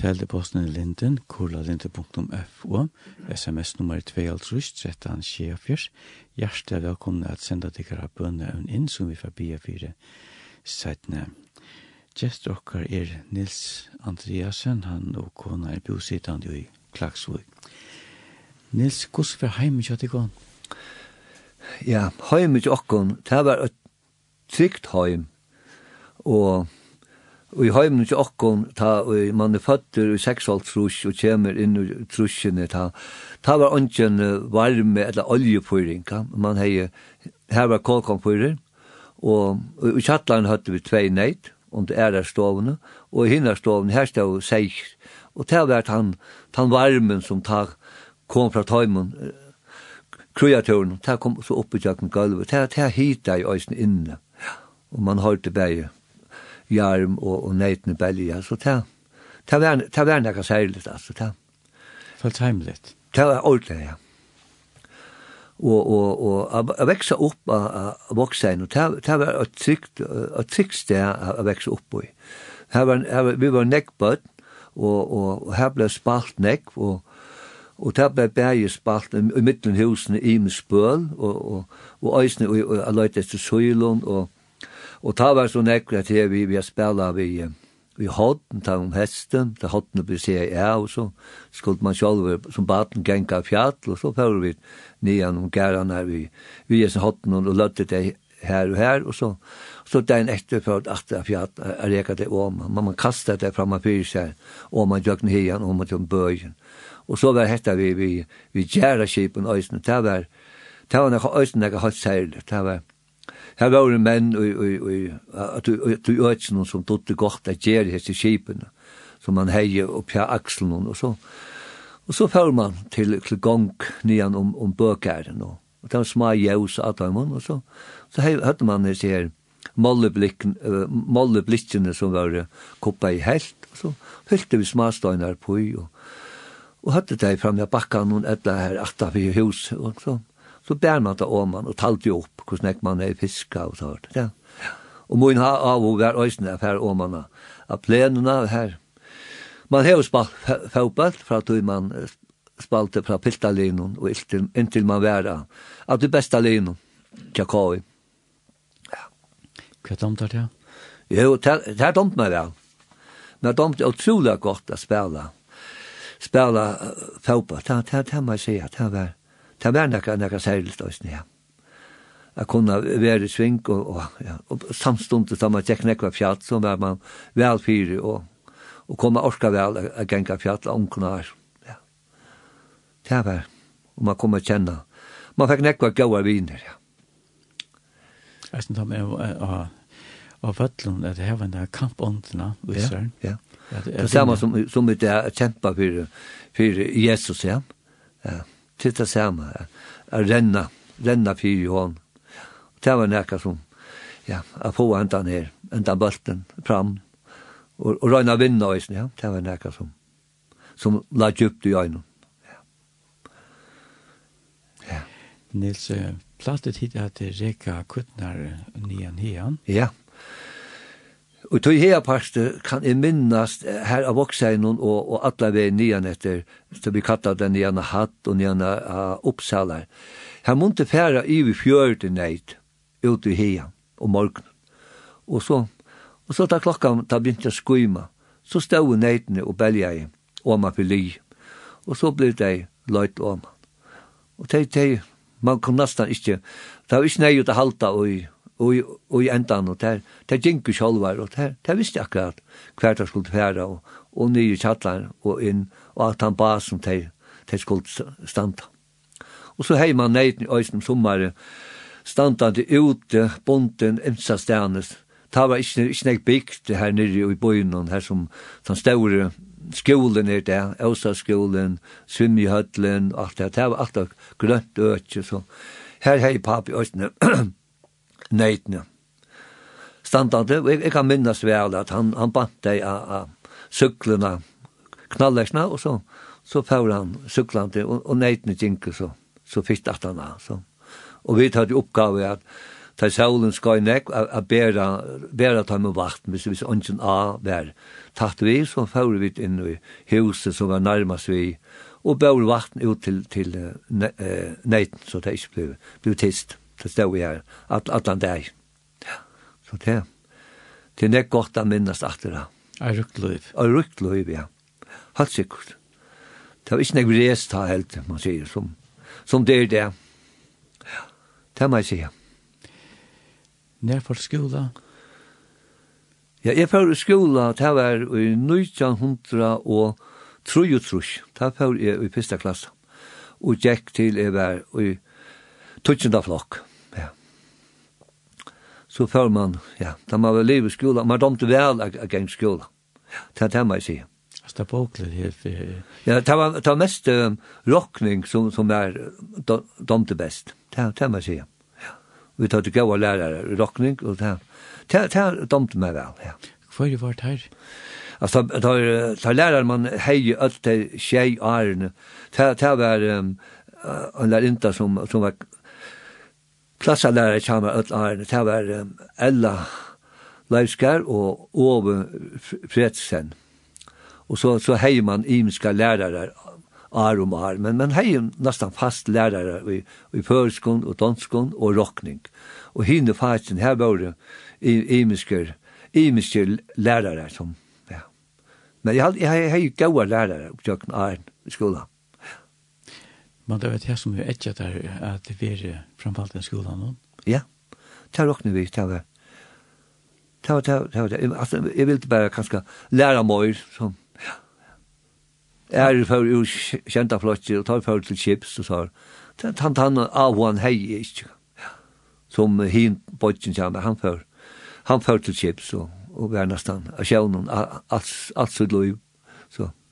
Telde posten i linden, kurlalinde.fo, sms nummer 2-13 24 hjertelig velkomne at senda dikkara bønneøvn inn som vi får bia fire seitne. Gjest okkar er Nils Andreasen, han og kona er bosittande i Klagsvig. Nils, hvordan var heimen kjatt ikon? Ja, heimen kjatt ikon, det var et trygt heim, og Og i heimen til okkon, ta, og man er føtter i seksualt trus og kjemer inn i trusjene, ta, ta var ongen varme eller oljepyring, ka? man hei, her var kolkonpyrer, og, og i kjattlaren høtte vi tvei neid, der stovene, og i hinna stovene, her stod seik, og ta var han, han varmen som ta, kom fra tøymen, kruiaturen, ta kom så oppe i jakken gulvet, ta, ta hita i øysen inne, og man hørte bæge, jarm og, og neitne belja, så ta, ta var, det var nekka særligt, altså, ta. Følt heimligt? Ta var ordentlig, ja. Og, og, og a veksa opp av voksein, og det var et trygt, et trygt sted a veksa opp i. Her var, her, vi var nekkbøtt, og, og, og her ble spalt nekk, og, og det ble bæge spalt i middelen husene i med spøl, og, og, og øysene og, og, og, og, og, og, og, og, Og ta var så nekra at vi, vi har spela vi, vi hodden, ta om hesten, ta hodden blir se ja, og så skulle man sjálf som baten genka fjall, og så fyrir vi nian om gæran her, vi, vi er sin hodden og løttet det her og her, og så, så det er en etter for at det fjall er reka det om, man man kastet det fram og fyrir seg, og man gjøkken hian, og man gjøkken bøyen. Og så var hetta vi, vi, vi gjerra kipen, og det var, det var nekka, det var nekka, det var Her var det menn at du øyts noen som tog det godt at gjerne hest i kipene, som man heier opp her akslen og så. Og så fyrir man til, til gong nian om, om bøkæren og og det var små jævs av dem, og så, så hørte man disse her molleblikkene som var koppa i helt, og så fyllte vi småstøyner på i, og, og hørte det fram i bakkan og etla her atta vi hus, og så, så bär man det om man och talte upp hur snäck man är fiska och så Ja. Och mun ha av och var ösna för om man av plenerna här. Man har spalt fotboll för att man spalte fra piltalinon og inntil, inntil man væra av det beste linon Tjakavi ja. Hva domt er det? Jo, det er domt meg vel men det er domt utrolig godt å spela spela fotball det er det jeg sier det var Det var nekka, nekka særligt også, ja. Jeg kunne være i sving, og, og, ja, og samstundet da man tjekk nekva fjall, så var man vel fyri, og, og kom orka vel a genga fjall, omkna her. Ja. Det var, og man kom a kjenna. Man fikk nekva gaua viner, ja. Jeg synes det var av vøtlun, at det her var en kampåndina, visar. Ja, ja. Det er samme som, som vi kjempa fyrir, fyrir Jesus, ja. Ja til det samme, å renne, renne fyr i hånd. Det var nekka som, ja, å få enda ned, enda bulten fram, og, og røyna vinna eisen, ja, det var nekka som, som la djupt i øynene. Ja. Nils, plattet hit at reka kuttnar nian hian. Ja. Og tog hea parste kan jeg minnast her av Vokseinon og, og atla vei nian etter, så vi kattar den nian hatt og nian uh, oppsalar. Her måtte færa i vi fjörde neid ut i hea og morgen. Og så, og så ta klokka, ta begynte jeg skuima, så stod neidene og belja i oma pili. Og så ble det løyt oma. Og teg, teg, man kom nesten ikke, det var ikke neid å halta og i og, og i endan, og der, der gikk sjálvar, og der, der visste akkurat hver der skulle færa, og, og nye kjallar, og inn, og at han ba som der, der skulle standa. Og så heima man i øysen sommare, standande ute, bonden, ymsa stjernes, ta var ikke, ikke nek bygd her nere i bøyen, her som den store skolen er der, Øsaskolen, Svimmihøtlen, alt det, det var alt grønt økje, så her hei papi øysen, neitne. Standande, og jeg, jeg kan minnes vel at han, han bant deg av, av syklene, knallersna, og så, så får han syklande, og, og neitne tinker så, så fitt at han av. Så. Og vi tar til oppgave at ta saulen skal nek a bera bera ta med vakt hvis vi ungen a vær tatt vi så får vi inn i huset som var nærmast vi og bør vakten ut til til uh, neiten så det ikke blir, blir tist. Det stod vi her, at, at han dag. Ja. Så det, det er nek godt å minnes at det Er rukt rukkløyv. Er rukt rukkløyv, ja. Helt sikkert. Det var ikke nek res ta helt, man sier, som, som det er det. Ja. Det må jeg si. Nær for skola? Ja, jeg fyrir skola, det var i 1900 og tru og trus. Det var jeg i fyrsta klasse. Og gikk til jeg var i tutsjenda flokk. Ja. Så før man, ja, da man var liv i skola, man domte vel av gang skola. Ja, Det er det man sier. Det er boklet helt. Ja, det var, det var mest um, rockning som, som er domte best. Det er det man sier. Ja. Vi tar til gode lærere rockning, og det er domte meg vel, ja. Hvor er det vært her? Altså, tar tar lærere man hej allt tjej arne. Tar det var en lärinta som som var klassalærare kjama öll arne, det var um, Ella Leivskar og Ove Fredsen. Og så, så heier man imiska lærere ar om ar, men man heier nesten fast lærere i, i førskon og danskon og rockning. Og hinne fasen, her var det imiske, imiske lærere som, ja. Men jeg, jeg, jeg, jeg, lærere jeg, jeg, jeg, i jeg, Men det vet jeg som er etter der at det var framfalt i skolan nå. Ja, det er råkne vi, det. Var det var det var altså, jeg ville bare kanskje lære meg, som er for jo kjenta flotter og tar for til chips og så han han av han hei ikke. Som hin bodgen kjenne han for han for til chips og, og vær nesten av sjøvnen alt, alt, alt, alt, alt, alt, alt,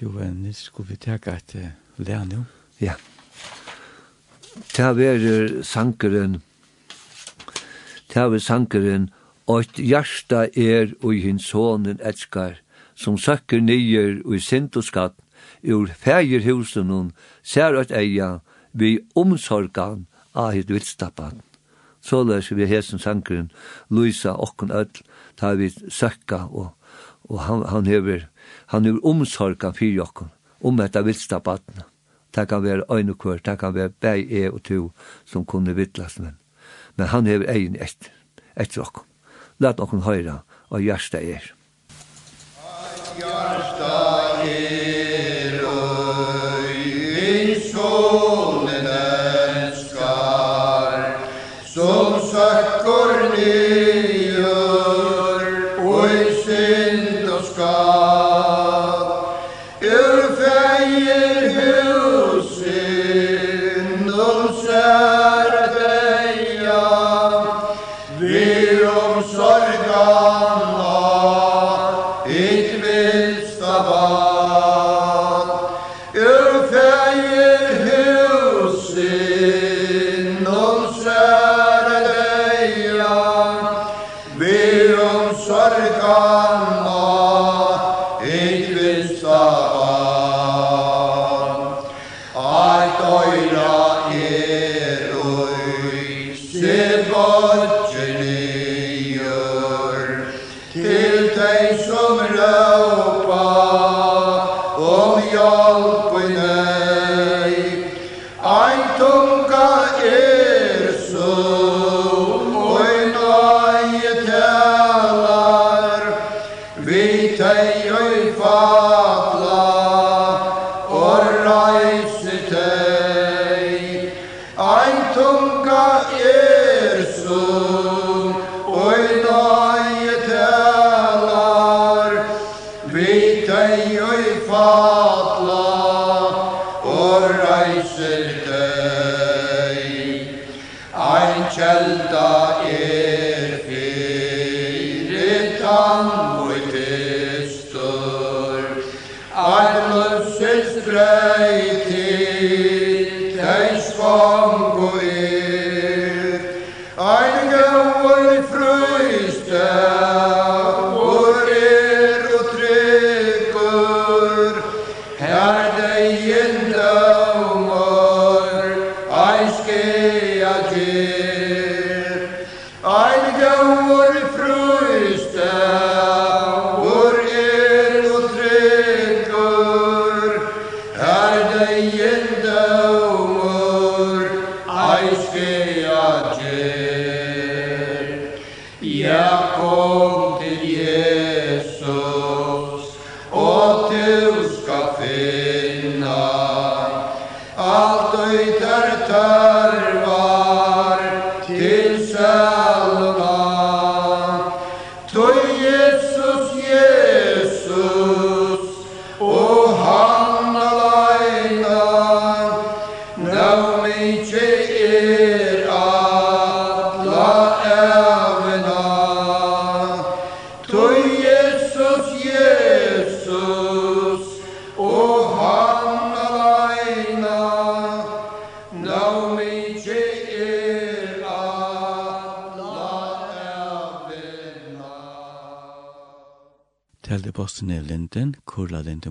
Jo, nu skulle vi teka et lær nu. Ja. Ta verer sankeren. Ta verer sankeren. Og hjärsta er og hin sonen etskar, som søkker nyer og sint og skatt, ur fægerhusen hun, ser at eia, vi omsorgan av hitt viltstappan. Så løs vi hesen sankeren, Luisa okken öll, ta vi søkka, og, og han, han hever Han er omsorgan fyrir jokken, om etta vilsta badna. Det kan være øynekvør, det kan være bæg e og to som kunne vittlas, men, men han hever egin etter, etter okkur. Lat okkur høyra, og hjärsta er. Hjärsta er.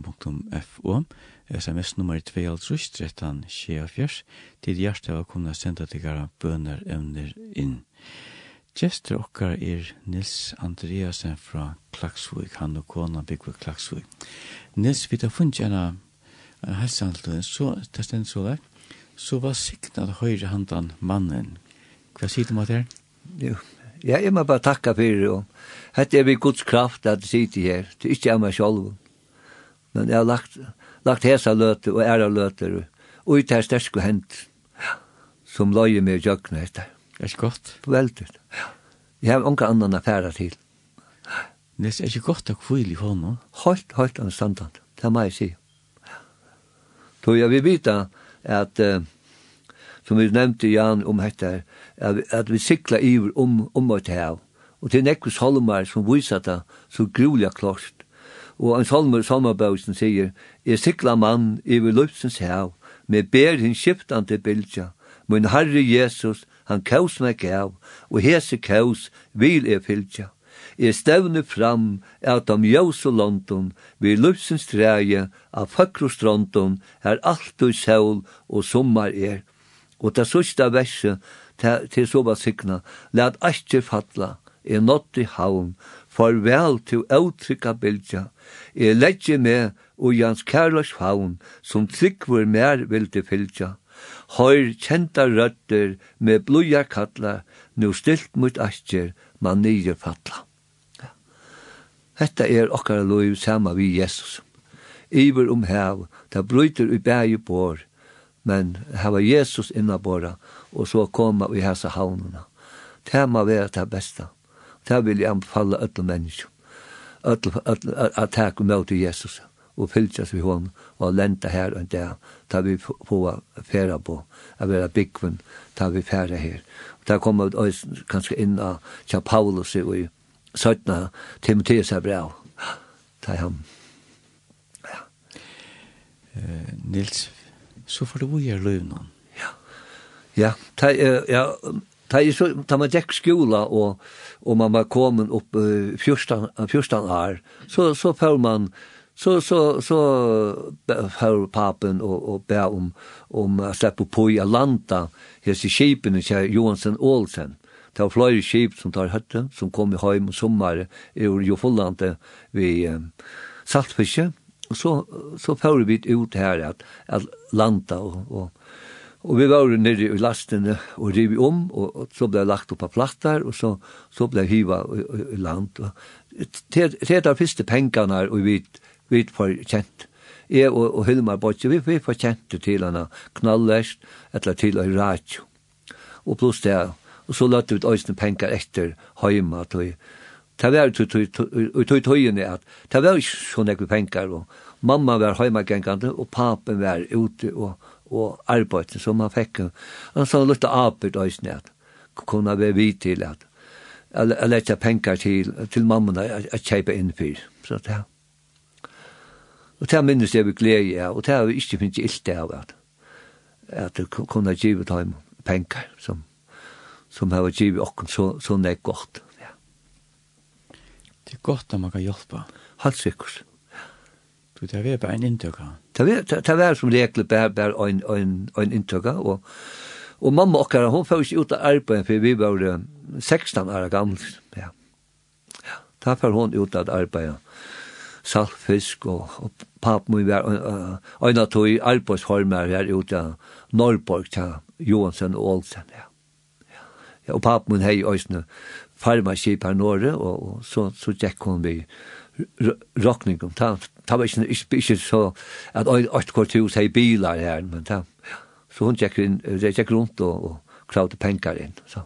kristin.fo sms nummer 2, 13, 24, til hjertet av kunne senda tiggara bøner evner inn. Gjester okkar er Nils Andreasen fra Klaksvik, han og kona bygg Klaksvik. Nils, vi tar funnet gjerne en helsehandel, så det testen så der, så var siktet høyre handan mannen. Hva sier du om det? Jo, ja, jeg må bare takka for det, og hette er vi gods kraft at det sitter her, det er ikke jeg meg selv. Men jeg har lagt, lagt hesa løter og æra løter ut her sterske hent som løyer med jøkne etter. Er ikke godt? Veldig. Ja. Jeg har unga annan affæra til. Det er ikke godt å kvile i hånda? Helt, helt anstandant. Det er meg jeg sier. Så jeg vil vite at, uh, som vi nevnte Jan om dette, at, at vi sikla iver om, om et hav. Og til nekvis holmar som viser det så grulig klart. Og en salmer, salmerbausen sier, «Jeg sikla mann iver løpsens hev, med ber hin skiftande bildja, min Herre Jesus, han kaus meg gav, og hese kaus vil jeg fylja. Jeg stevne fram at om jøs og London, vi løpsens treie av føkro stronton, her alt og sol og sommar er. Og det sørste verset til så var sikna, let ikke fatla, er nått i havn, farvel til uttrykka bildja, Jeg legger meg og Jans kærløs faun, som tryggver mer vil til fylgja. Høyr kjenta røtter med blodja kallar, nu stilt mot asker, man nye fatla. Ja. Hetta er okkar loiv sama vi Jesus. Iver om hev, ta bryter i bægi bor, men heva Jesus inna bora, og så koma vi hesa haununa. Det må være det beste. Det vil jeg anbefale alle mennesker at takk om til Jesus og fylgjast vi hon og lenta her og der ta vi på a færa på a vera byggvun ta vi færa her og ta kom ut ois kanskje inn a tja Paulus og i 17 Timotheus er bra. Ta ham ja. uh, Nils så får du vi er løvnån ja. Ja ta, uh, ja ta i så ta man gick skola og og man var kommen upp uh, första har år så så får man så så så får papen og og bär om om att släppa på i Atlanta her i skipen i Johansen Olsen Det var flere skip som tar høtte, som kom i heim og sommer i Jofollandet vi um, Saltfiske. Og så, så får vi ut her at, at landa og, og Og vi var nere i lastene og rivi om, og, og så ble jeg lagt opp av plattar, og så, så ble jeg hiva i, i, i land. Det er de første pengene og vi, vi får kjent. Jeg og, og Hilmar Bocci, vi, vi får kjent til henne knallest, eller til henne radio. Og pluss det, og så løtte vi øyne penger etter heima, og Det var tog tøyen er at det var ikke så nekve penger, og mamma var heimagengande, og papen var ute, og og arbeid som han fikk. Han sa litt arbeid og snett. Kunne være vidt til at jeg lette penger til, til mamma å kjøpe inn for. Så det Og det minnes jeg vi glede av, og det har vi ikke finnet ilt av at, at det kunne givet dem penger som, som har givet oss så, så nek godt. Ja. Det er godt at man kan hjelpe. Helt sikkert. Du, det er bare en inntøk av. Det var som regel bare, bare en, en, en inntøkka, og, og mamma okkara, hon får ikke ut av arbeid, for vi var 16 år gammel. ja. ja. Da får hon ut av arbeid, saltfisk, og, og pap må være en av tog arbeidsformer her ut av Norrborg, til Johansen og Olsen, ja. ja. og pap må hei òsne farmaskip her Norge, og, og så, så tjekk hon vi, rockning om ta ta var ikke ikke så at åt kvart hus hei bilar her men ta så hun checkar in checkar runt og, og krauta penkar inn så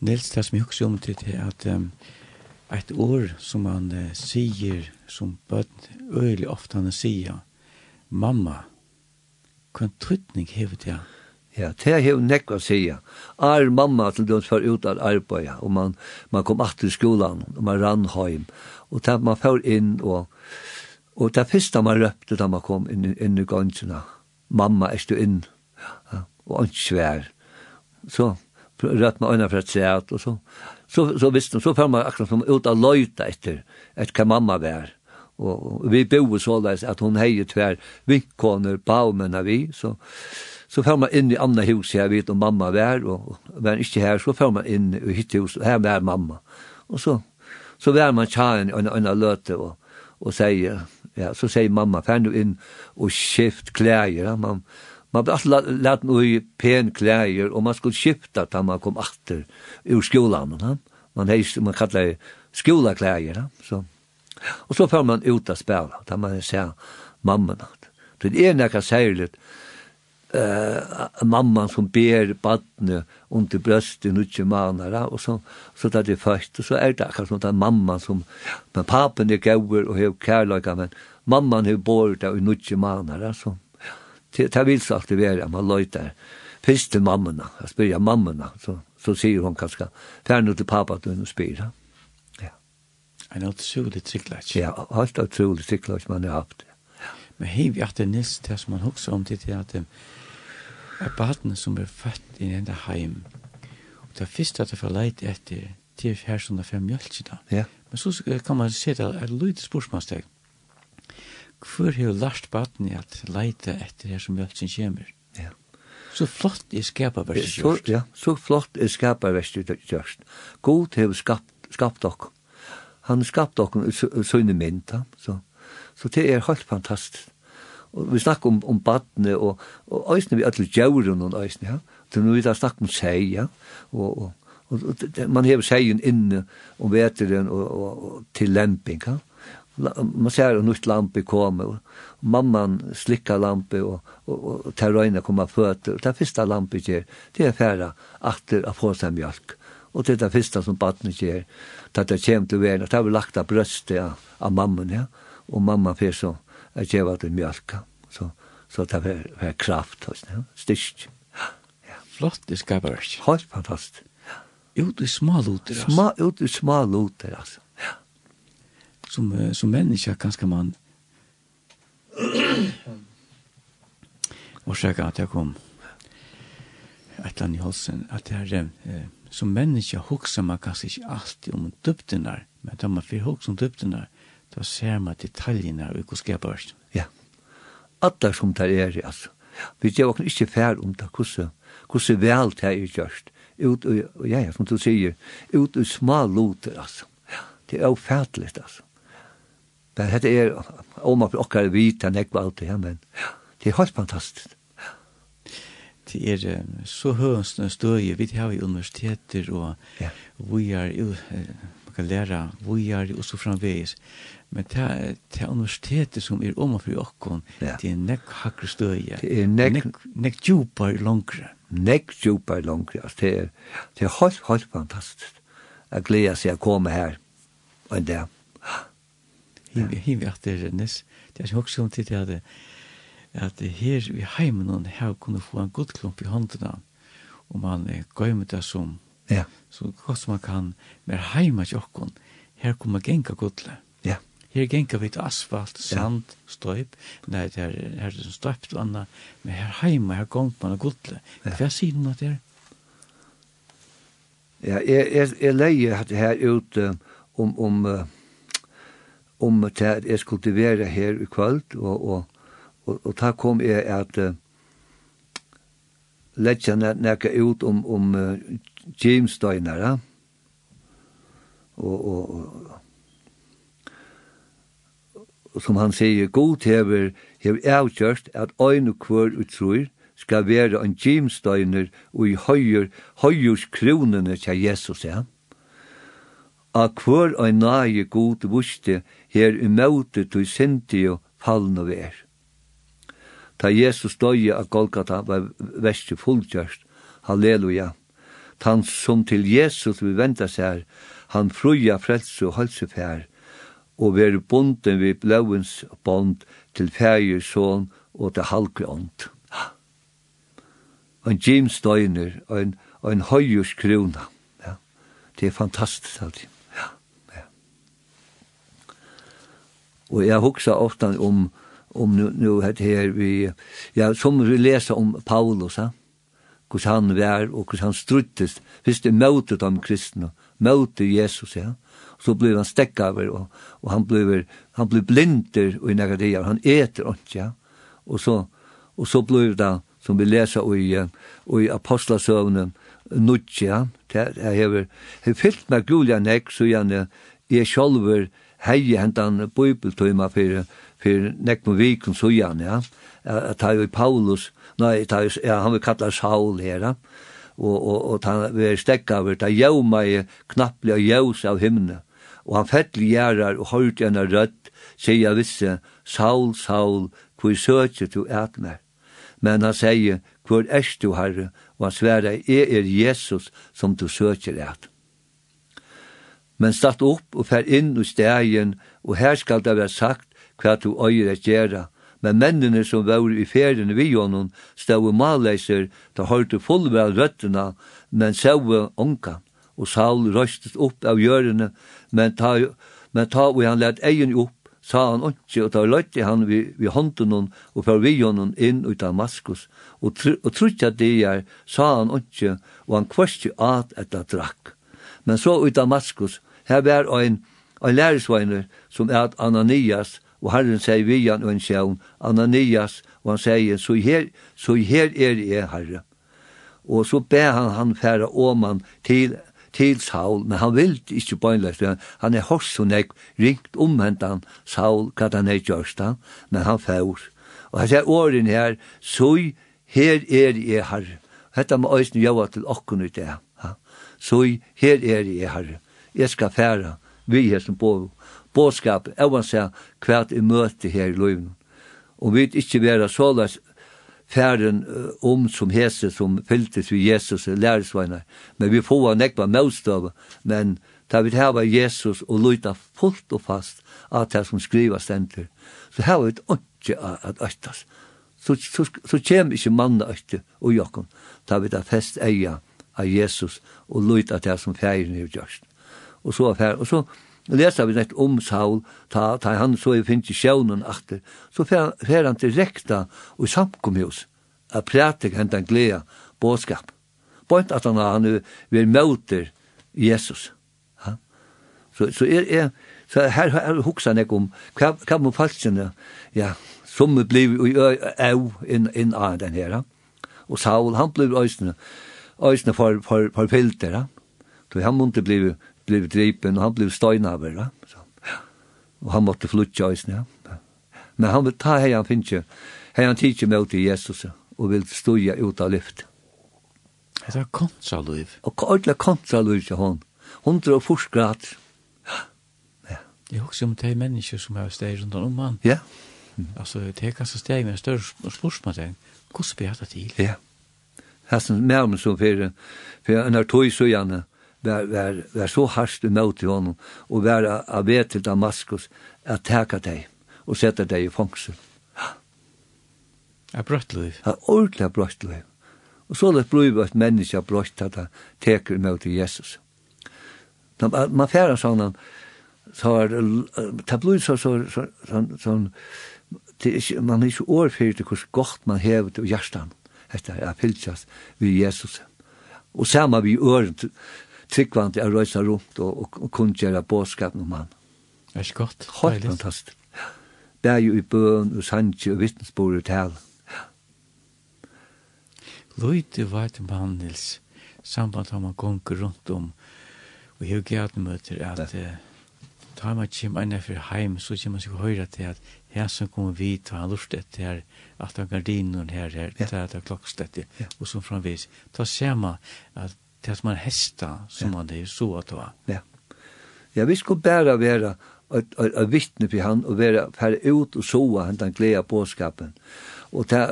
Nils, det som jeg husker om til er at um, et år som man uh, sier, som bøtt øyelig ofte han sier, mamma, hva en trytning hever til? Ja, det er jo nekva å sige. Er mamma til dømt for ut av arbeid, og man, man kom at til skolan, og man rann heim, og da man får inn, og, og det første man røpte da man kom inn, inn i gansina, mamma, er du inn? Ja, og han svær. Så røpte man øyne fra et sæt, og så, så, så visste man, så får man akkurat som ut av løyta etter, etter hva mamma var. Og, og vi bo så leis at hun heier tver vinkoner, baumenna vi, så, så får man inn i andre hus, jeg vet om mamma var, og var ikke her, så får man inn i hitt hus, og her var mamma. Og så, så var man tjaen i en annen løte, og, og sier, ja, så sier mamma, fær du inn og skift klær, ja, man, man ble alltid lett noe i pen klær, og man skulle skifte da man kom atter ur skolan, ja. man, heis, man kallar det skolaklær, ja, så. Og så får man ut av spela, da man ser mamma, Det er nekka særligt, eh mamma som ber badne under bröstet nu tjue månader och så så där det först så är det kanske någon mamma som men papen det går och har kärleka men mamman har bor där i nu tjue så det tar vill så att det är man lojtar först till mammorna jag spyr mammorna så så säger hon kanske där nu till pappa att du spyr ja en otrolig tricklash ja helt otrolig tricklash man har haft. Men hej vi att det nästa som man också om till att er badene som er født i enda heim. Og det er først at jeg får leit etter, til her som det er fem mjølkene. Ja. Men så kan man se det er lite spørsmålsteg. Hvor har lært badene at leite etter her som mjølkene kommer? Ja. Så flott er skaparverset gjørst. Ja, så flott er skaparverset gjørst. God har skapt, skapt dere. Han har skapt dere sønne mynta. så, så det er helt fantastisk og vi snakkar om, om badne, og, og æsne vi alle djauren og æsne, ja. Til nu vi da snakkar om seg, ja. Og, og, og, og man hevur seien inne om veteren og, og, og til lemping, ja. Man ser en nytt lampe komme, og, mamman slikkar lampe, og, og, og, og tar røyna koma føtter, og det fyrsta lampe gjør, det er færa atter av få seg mjölk. Og det er det fyrsta som badne gjør, det er det kjem til verden, og det er vi lagt av brøstet av, av mamman, ja. Og mamma fyr så, att ge til mjölka. Så så det var, var kraft hos det. Styrst. Ja. Flott, det skal skapar det. Helt fantastiskt. Ut i smaluter altså. Sma, ut i smaluter altså. Ja. Som, som människa kanske man Orsaka at jeg kom et eller annet i halsen, at jeg er eh, som menneske hokser man kanskje ikke alltid om døptenar, men da man får hokse om døptenar, Da ser man detaljene i hvordan skjer børsen. Ja. Alle som tar er, altså. Vi gjør åkken ikke fær om det, hvordan, hvordan vel det er gjørst. Ut, og, ja, ja, som du sier, ut i små loter, altså. Ja, det er ofætelig, altså. Men dette er, om man åkker vita, nekva alt det her, men ja, det er helt fantastisk. Det er så høyens støye, vi har jo universiteter, og ja. vi er jo kan lære vujar og så framvegis. Men det er universitetet som er om og omanfor okkon, ja. det er nekk hakre støye. Det er nekk... Nekk, nekk djupar langre. Nekk djupar langre. Altså, det er, det er helt, helt fantastisk. Jeg gleder seg å komme her og en dag. Hiv vi at det er nes. Det er også om til at, at her vi heimen her kunne få en god klump i håndena. Og man gøymer det som Ja. Så godt som man kan mer heima til okkon. Her kommer genka gudle. Ja. Her genka vi til asfalt, sand, ja. støyp. Nei, det er, her er støypt og anna. Men her heima, her gongt man og gudle. Ja. Hva sier du nå til her? Ja, jeg, jeg, jeg leier at her ut um, om, om, om um, at jeg skulle være her i kvöld, og, og, og, og da kom jeg at uh, letja nekka ut om, om uh, James Steinar, og, og, og som han sier, god hever, hever avgjørst at øyne kvør og skal være en Steiner og i høyer, høyers kronene til Jesus, ja. A kvør og nage god vuste her i møte til sinti og fallne vær. Ta Jesus døye av Golgata var verste fullgjørst. Halleluja. Halleluja. Tan som til Jesus vi venta seg, han fruja frelse og halsefær, og ver bonden vi blauens bond til fægir son og til halke ånd. En James Steiner, ein, en, og en høyers krona. Ja. Det er fantastisk alltid. Ja. Ja. Og jeg huksa ofta om, om nu, nu het her vi, ja, som vi leser om Paulus, ja hos han vær og hos han struttes, hvis det møtet om kristne, møtet Jesus, ja. Og så blir han stekkaver, og, og han blir, han blir blinder og i negativer, han eter ikke, ja. Og så, og så blir det, som vi leser i, i apostlasøvnen, nutja, ja. Det er hever, hever fyllt med gulja nek, så gjerne, jeg sjolver hei hentan bibeltøyma fyrir, för nekmo vikun så igen ja att han ju Paulus nej ta ju ja, han vill kalla Saul här og, og och han vill stekka över ta joma i og ljus av himlen og han fäll gärar og hörde en rødt säga visse Saul Saul hvor søkje du ät mer men han säger hvor är du herre? Og han svärar är er Jesus som du søkje ät men start opp og fer inn i stegen, og her skal det være sagt, hva du øyer et gjera, men mennene som var i ferien vi honom stod maleiser, da hørte fullvel røttene, men sjøve onka, og Saul røstet opp av hjørene, men ta, men ta og han let egen opp, sa han ikke, og da løtte han vi, vi hånden hon, og for vi honom inn ut av Maskus, og, tr og trutja det er, sa han ikke, og han kvørste at etter drakk. Men så ut av Maskus, her var ein, ein læresveiner som er Ananias, og Herren sier vi han og en sjøen, Ananias, og han sier, så her, så her er jeg, Herre. Og så ber han han færa åman til, til Saul, men han vil ikke bøynløst, han er hos og nek, ringt omhentan Saul, hva han er gjørst han, men han fær. Og han sier åren her, så her er jeg, Herre. Hetta må eisen gjøre til okkun ut det. Så her er jeg, Herre. Jeg skal færa, vi er som bor bådskap, av seg hva i møte her i løyven. Og vi ikke være såleis færen om um, som hese, som fyltes vi Jesus og læresveinar. Men vi får nekva møtstøv, men da vi hava Jesus og løyta fullt og fast av det som skriva stender, så hava vi ikke at øktas. Så, så, så kjem ikke manna økte og jokken, da vi da fest eia av Jesus og løyta det som færen er gjørst. Og så, og og så, leser vi nett om Saul, ta, ta han så i finnes i sjøvnen akter, så fer, fer han til og i samkomhus, a prætik hentan glea, bådskap. Bort at han han vil møter Jesus. Ha? Så, så er, er så her, her huksa nek om, hva, hva må falskjene, ja, som blir i au inn, in av den her, ha? og Saul, han blir øysene, øysene for, for, for filter, ha? Så han måtte blive blev dripen, han blev støynaver, ja. Så, ja. Og han måtte flutja i ja. Men han vil ta hei han finnje, hei han tidsi med til Jesus, og vil stuja ut av lyft. Det er kontraliv. Og ordentlig kontraliv til hon. Hundra og furs grad. Ja. Jeg husker om det er mennesker som er steg rundt om han. Ja. Altså, det er kanskje steg med en større spørsmål. til. Hvordan blir det til? Ja. Hesten mer om som fyrir, fyrir enn er tog i søgjane, ja var, var, var så harst imot honom og var av ved til Damaskus at teka deg og sette deg i fangsel. Ja, brøtt liv. Ja, ordentlig brøtt liv. Og så det blir et menneske brøtt at han teker imot Jesus. Da, man færa sånn han, så er det blir så, så, så, sånn, sånn, det man er ikke overfyrt til hvordan godt man hever til hjertan. Hette er fylkjast ved Jesus. Og samme vi øren tryggvande å røysa rundt og, og, og kunngjøre bådskapen om han. Det er ikke godt. Helt fantastisk. Det er jo i bøn og sanje og vittnesbord og tal. Løyte vart man, samband har man gonger rundt om, og jeg har gæt møter at ta man kjem enn fyrir heim, så kjem man seg høyra til at her som kommer vi ta han lurt etter her, at han gardinen her, her, ja. her, her, her, her, her, her, her, her, her, her, til som man hesta som man det så at det var. Ja. Ja, vi skulle bare være av vittne på han og være færre ut og soa han den glede påskapen. Og ta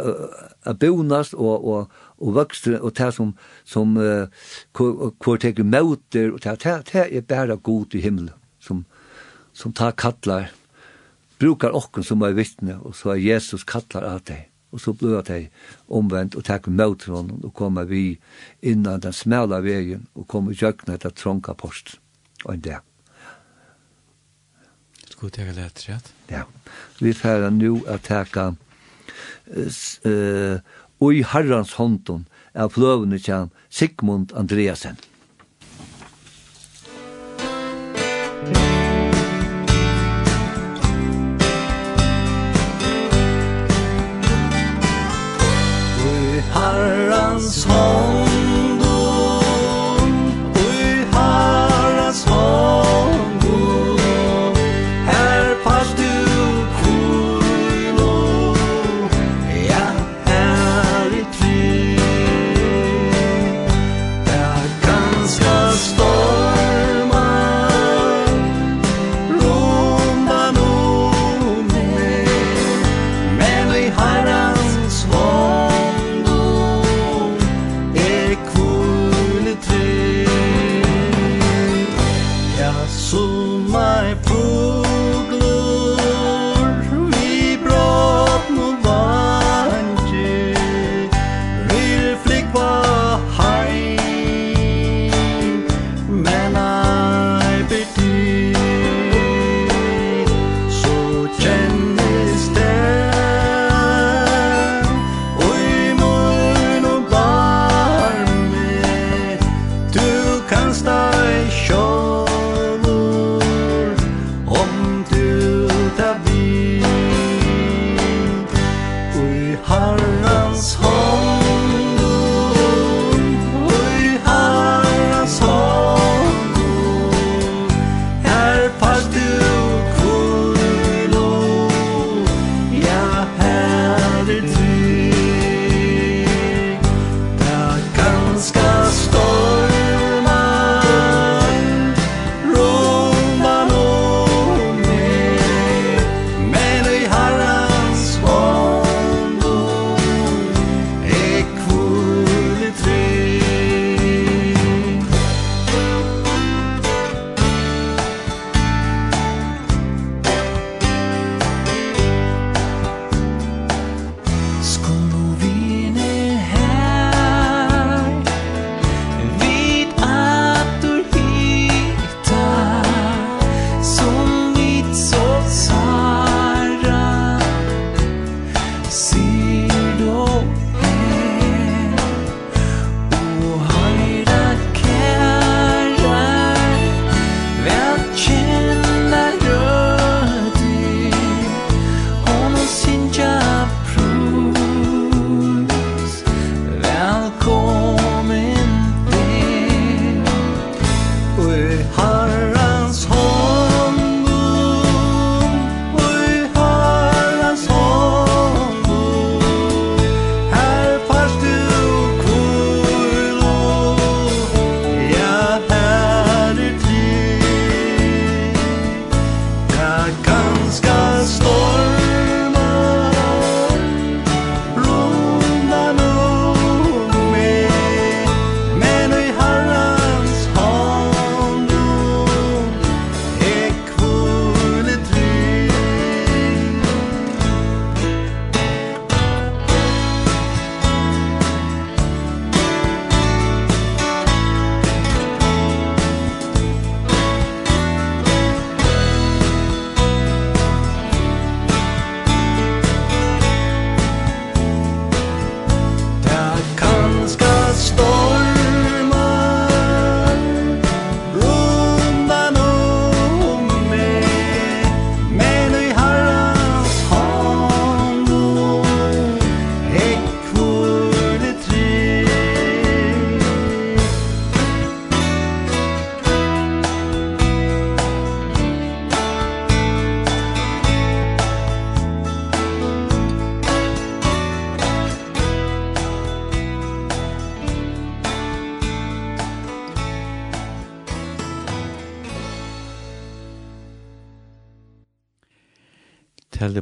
a bonast og og og vakstre og ta som som uh, kvar tekur møter og ta ta ta er bara god i himmel som som tar kallar brukar okken som er vittne og så er Jesus kallar av deg og så blir det omvendt og takk mot honom, og kom vi innan den smala veien, og kom jøkna etter trånka post, og en dag. Skal du tega lett, rett? Ja. Vi færa nu at teka uh, ui harrans hånden av fløvene kjan Sigmund Andreasen. Herrans hånd.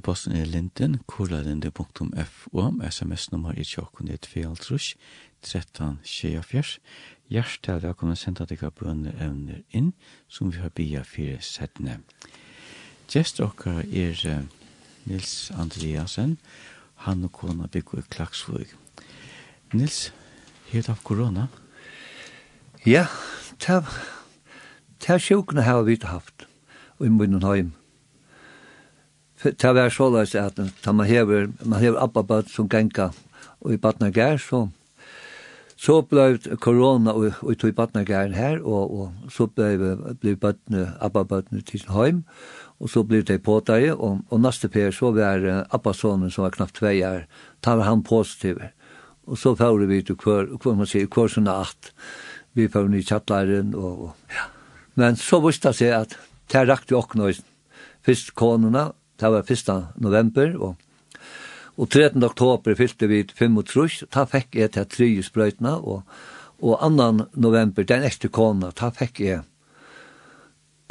E-posten er linden, korlalinde.fo, sms-nummer i tjokken er 2,5, 13, 24. Hjertet er velkommen sendt deg av bønner evner inn, som vi har bia fire settene. Gjest dere er Nils Andreasen, han og kona bygger i Klagsvøg. Nils, helt av korona? Ja, det er sjukene har vi haft, og i munnen heim det var så løs at da man hever, man hever abbabat som genka og i badna gær, så så blev korona og, og tog i Batnagar her, og, og så blev, blev bøttene, abbabatene til sin heim, og så blev det påtaget, og, og neste per så var uh, abbasonen som var knappt tvei år, tar han positiv. Og så får vi til kvar, kvar man sier, kvar sånn at vi får ny kjattlæren, og, og ja. Men så visste jeg at det rakte jo også noe, Først konene, det var 1. november, og, og 13. oktober fylte vi 5 og trus, da fikk jeg til tre sprøytene, og, og 2. november, den ekste kona, da fikk jeg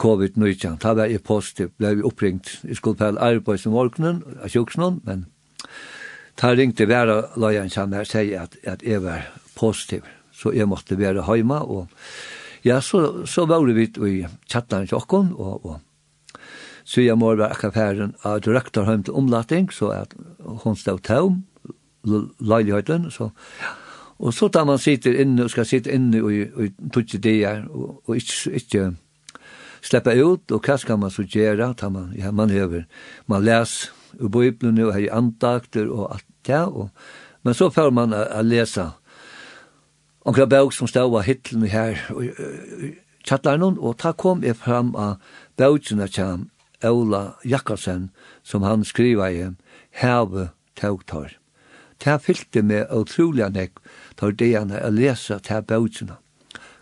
COVID-19, da var jeg positiv, ble vi oppringt, jeg skulle på arbeid som morgenen, av sjuksnån, men da ringte Vera Løyen sammen og sier at, at jeg var positiv, så jeg måtte være hjemme, og ja, så, så var vi i chatten til åkken, og, og så jeg må være akkafæren av direktor hjem til omlating, så at hun stod tøm, leiligheten, så ja. Og så tar man sitter inne og skal sitte inne og, og tutsi der og, og ikke, ikke släppa ut og hva skal man så gjøre? Tar man, ja, man hever, man les ur Bibelen og har andakter og alt det. Og, men så får man a, a lesa omkring bøk som stod av hittlen her og, og, og, ta kom jeg fram av bøkene kjam Ola Jakobsen, som han skriva i, heve tog tar. Det fyllte meg utrolig nek, tar det han er lese til bøtjene.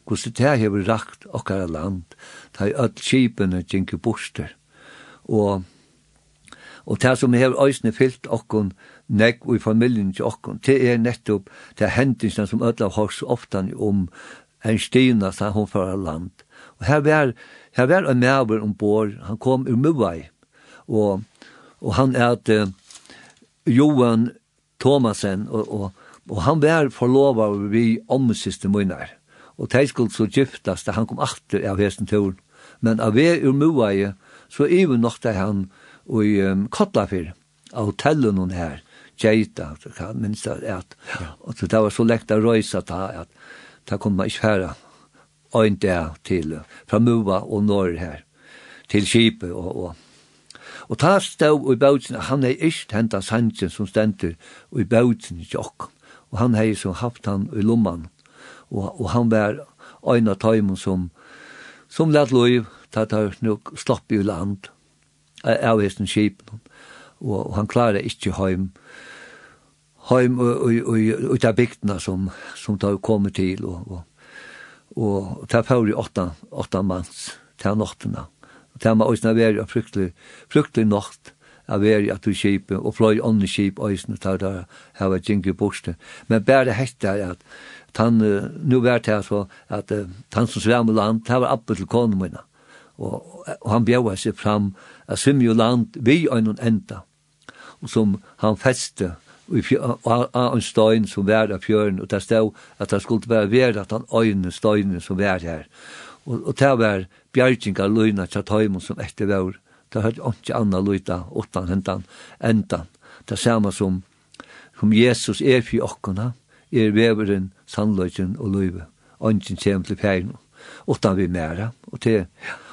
Hvordan det hever rakt okkara land, tar öll kipene jinke borster. Og, og det som har øysene fyllt okkon, nek og i familien til okkon, det er nettopp det hendingsna som öll av hors oftan om en stina sa hon for land. Og her var Her var en mæver ombord, han kom ur Muvai, og, og han er uh, Johan Thomasen, og, og, og han var forlova vi omsiste munnar. Og de skulle så gyftast, han kom achter av hesten turen. Men av vi ur Muvai, så even nok det han og i um, Kotlafyr, av hotellet noen her, Geita, minst at, at, ja. og det var så lekt å røysa ta, at, at, kom man ikke færa ein der til framuva og Norr her, til Kipe og, og Og ta stau i bautsen, han er ikke henta sanjen som stendur i bautsen i jokk. Og han hei som haft han i lomman. Og, og han var ein av tøymen som, som lat loy ta ta nok slapp i land av hesten skip Og, og han klarer ikke heim heim og, og, og, ta og, og, og, og, og, til og, og, og ta får i åtta, åtta mans ta noktena. Og ta ma òsna veri a fruktlig, fruktlig nokt a veri at du kjipe, og fløy ånne kjip òsna ta der hava djingi borste. Men bæra hekta er at tan, nu vært her så, at tan som svær med land, ta var oppe til konu mina. Og, og han bjøy seg fram, a svimmer jo land vi øynun enda, og som han feste, av en støyn som var av fjøren, og det stod at det skulle være ved at han øyne støyne som var her. Og, og det var bjergjinga løyna til tøymon som etter vår. Det hadde ikke anna løyta utan hentan endan. Det samme som, som Jesus er for okkona, er veveren, sannløyken og løyve. Ongen kjem til fjerno, utan vi mæra. Og det,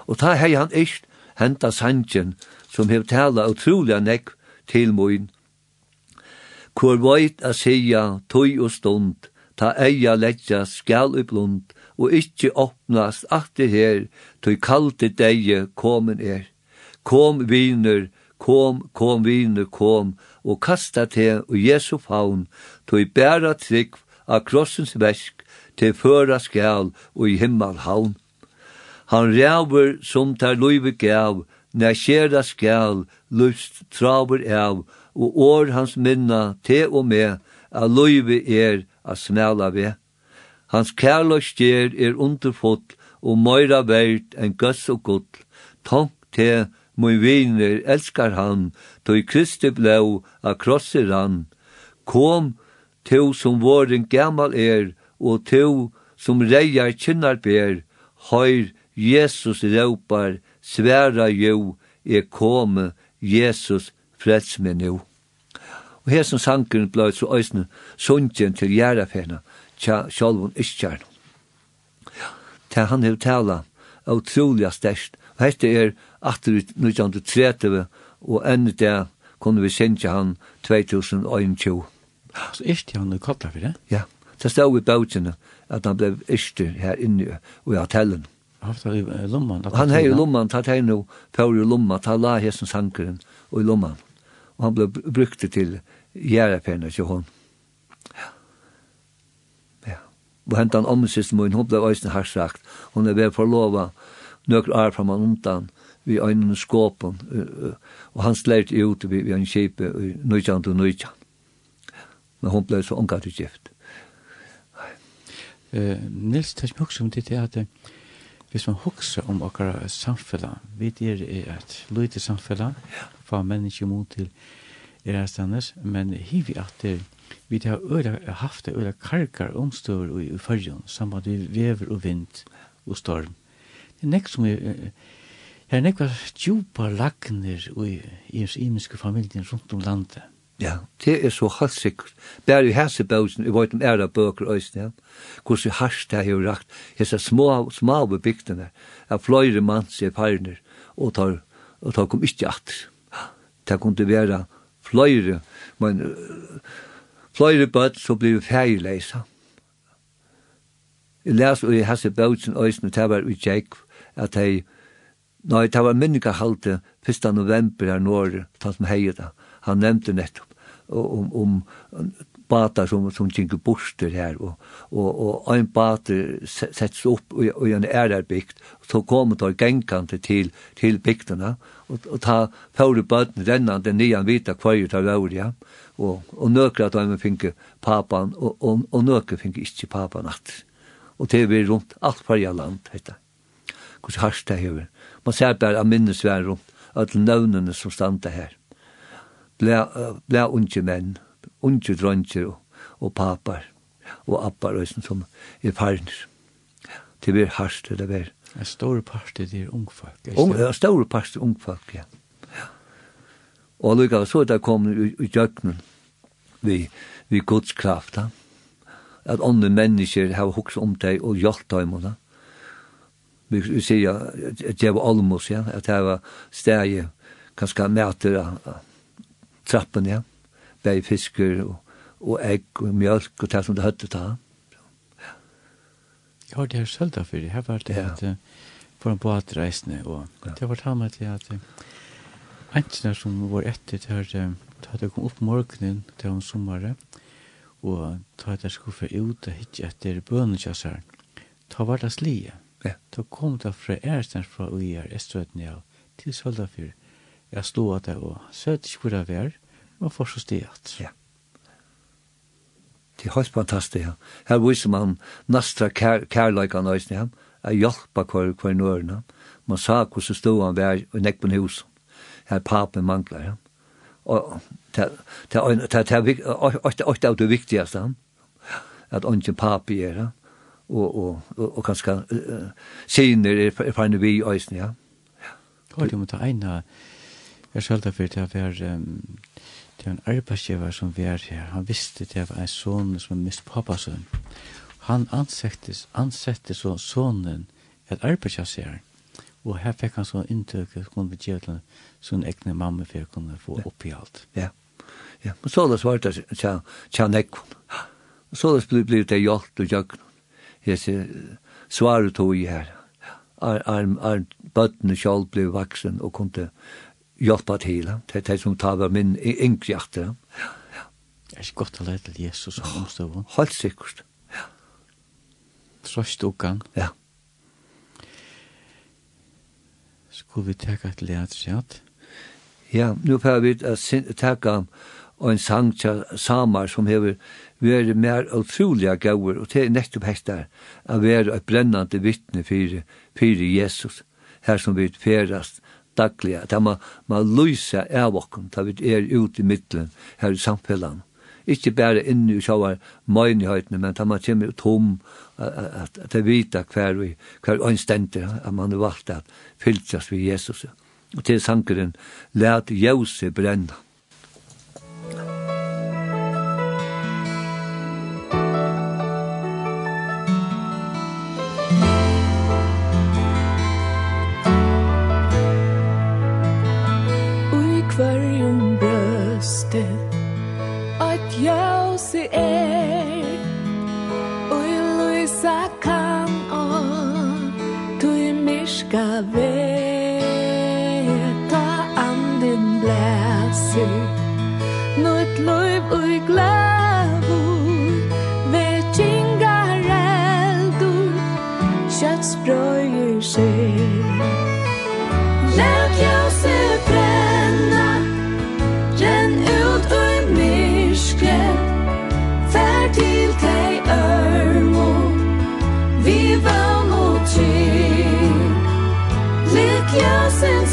og det hei han ikke henta sannsjen som hev tala utrolig nekk til moin, Hvor veit a sia tøy og stund, ta eia letja skal i blund, og ikkje åpnast atte her, tøy kalte deie komen er. Kom viner, kom, kom viner, kom, og kasta te og Jesu faun, tøy bæra trygg av krossens versk, til føra skal og i himmel haun. Han ræver som tar løyve gav, nær skjera skal, lust traver av, og år hans minna te og me, a loive er a smela ve. Hans kærløstjer er underfot og møyra verd enn gøss og gull. Tonk te, mun viner, elskar han, tog Kristi blau a krosser han. Kom, to som våren gammal er, og to som reier kynnar ber, høyr Jesus råpar, sværa jo, er kome, Jesus frels meg nu. Og her som sankeren blei så øysene sunnjen til gjerrafena, tja sjolvun iskjern. Ta han hev tala, utrolig størst, og hette er 1830, og enn det kunne vi sendja han 2021. Så iskjern han er kallar for det? Ja, det stod i bautjene at han ble iskjern her inne i hotellen. Han hei i lomman, tatt hei no, fyrir i lomman, tatt la hessen sankeren og i lomman og han ble brukt til gjerrepenner til hon. Ja. Ja. Og hentan om sist mun, hun ble òsne øyne sagt, Hun er ved forlova nøkker ar fra man undan vi øynene skåpen, og han slert ut vi vi en kjipe i nøytjan til nøytjan. Men hun ble så omgatt i gift. Uh, Nils, det er ikke også om det er at hvis man hokser om akkurat samfella, vi er et lite samfella, ja hva menneske mot til er stannes, men hivi at det, vi har øyla, haft det øyla karkar omstøver i, i fyrjon, samband vi vever og vind og storm. Det er nekk som er, her er nekva djupa lagner i, i hans imenske familien rundt om landet. Ja, det er så helt sikkert. Bare i hese bøsen, i vårt om æra bøker øyne, ja. Hvordan harsht det har rakt, hese små, små bebygdene, av fløyre manns i parner, og tar, og tar kom ikke atter det kunne være fløyre, men fløyre bøtt så blir vi ferdigleisa. Jeg les og jeg hasse bøtsen øysen, og det var i utjekk, at jeg, nei, det var minnika halte 1. november her når, han som heier da, han nevnte nettopp, om, om bata som, som kjenker borster her, og, og, og ein bata sets opp i, i en ærerbygd, så kommer det genkan til, til bygdene, og og, og ta fjóri bøtten rennande nian vita kvarju ta røyri, ja. Og, og nøkra at de finke papan, og, og, og nøkra finke ikkje papan at. Og det er rundt alt farja land, heita. Hvor harst det hever. Man ser bare av minnesvær rundt, at nøvnene som standa her. Blæ, blæ unge menn, unge dronger og, og papar, og appar, og som er farnir. Det er harst det er. En stor part det er ungfolk. Ung, en stor part er ungfolk, ja. ja. Og lukka, så er det kommet i, i døgnen vi, vi godskrafta, at andre mennesker har hukst om deg og hjalt deg og det. Vi, vi sier at det var almos, ja, at det var steg, kanskje mæter av trappen, ja, bæg fisker og, og egg og mjölk og det som det høttet av. Ja Jeg har det her selv da, for jeg har vært ja. at, for en båtreisende, og ja. det har vært hamlet til at enten som var etter til at da det kom opp morgenen til om sommeren, og da det skulle ut og hitte etter bønekjasseren, da var det slie. Ja. Da kom det fra ærsten fra UIR, Estrøtten, ja, til Sølda Jeg stod at det, og søt ikke hvor det var, men fortsatt stiget. Ja. Det er helt fantastisk. Ja. Her viser man nastra kær, kærleikene nøysen ja. jeg hjelpa hver, hver nøyren Man sa hvordan stod han vær i nekpen hus. Her papen mangler Ja. Og det er det, det det, det, det viktigste ja. at ånden papi er Ja. og, og, og, og kanskje uh, siner er, er fra vi i øysen, ja. Hva er det om å ta ene, jeg skjølte for det, for en arbeidsgiver som vi er her, han visste det var en son som er mist pappasøn. Han ansettes, ansettes så sonen et arbeidsgiver, og her fikk han så inntøk at kunne vi gjøre til sin egne mamma for å kunne få opp i alt. Ja, ja. Men så det svarte jeg, tja nekkon. Så det blir det hjalt og jøkken. Jeg sier, svaret tog i her. Arm, arm, bøttene selv ble vaksen og kunne hjelpa til. Det er det som tar min yngre hjertet. Ja, ja. Det er ikke godt å lære til Jesus og omstøvende. Helt sikkert. Ja. Trøst og gang. Ja. Skulle vi teka et leatrsiat? Ja, nu får vi teka en sang til samar som hever vært mer utrolig gauer, og det er nettopp hektar, å være et brennande vittne for, for Jesus, her som vi ferast, dagliga, at man, man lyser av okken, da vi er ute i middelen her i samfunnet. Ikke bare inne i sjåar møynighetene, men da man kommer tom, at, at det vita hver vi, hver ønstenter, at man har valgt at fylltjas vi Jesus. Og til sankeren, let ljøse brenna. Amen. ska veta anden bläser Nått liv och glädje Vet kingar eldur Kött spröjer sig. jak jasen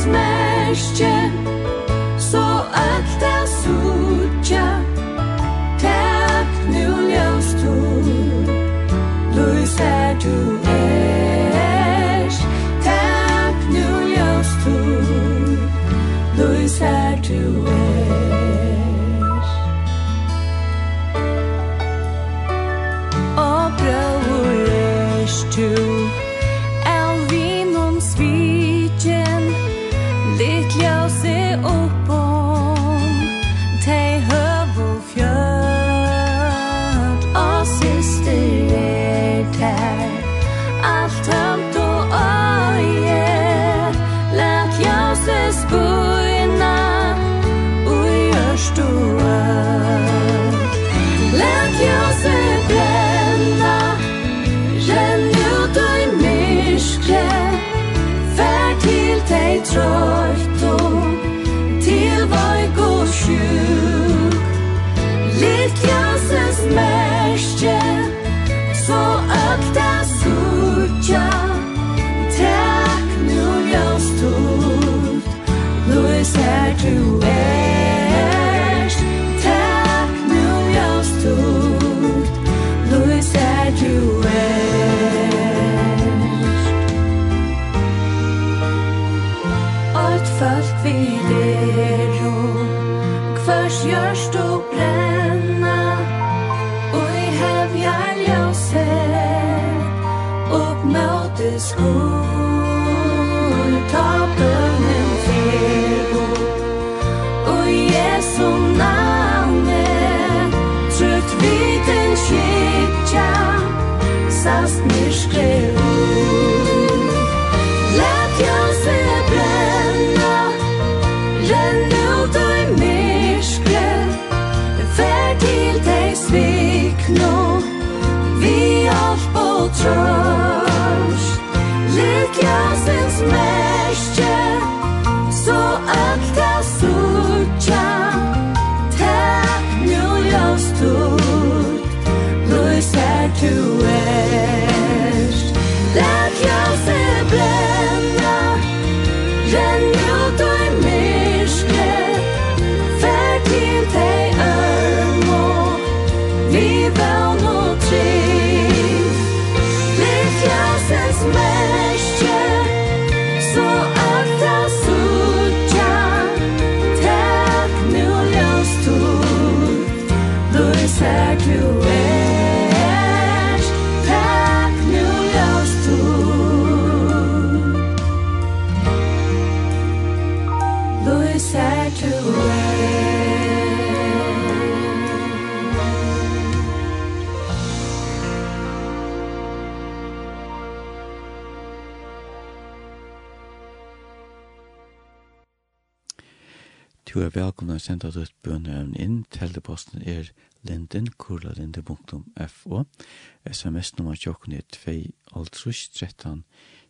sms-nummer tjokkene 2 altrus 13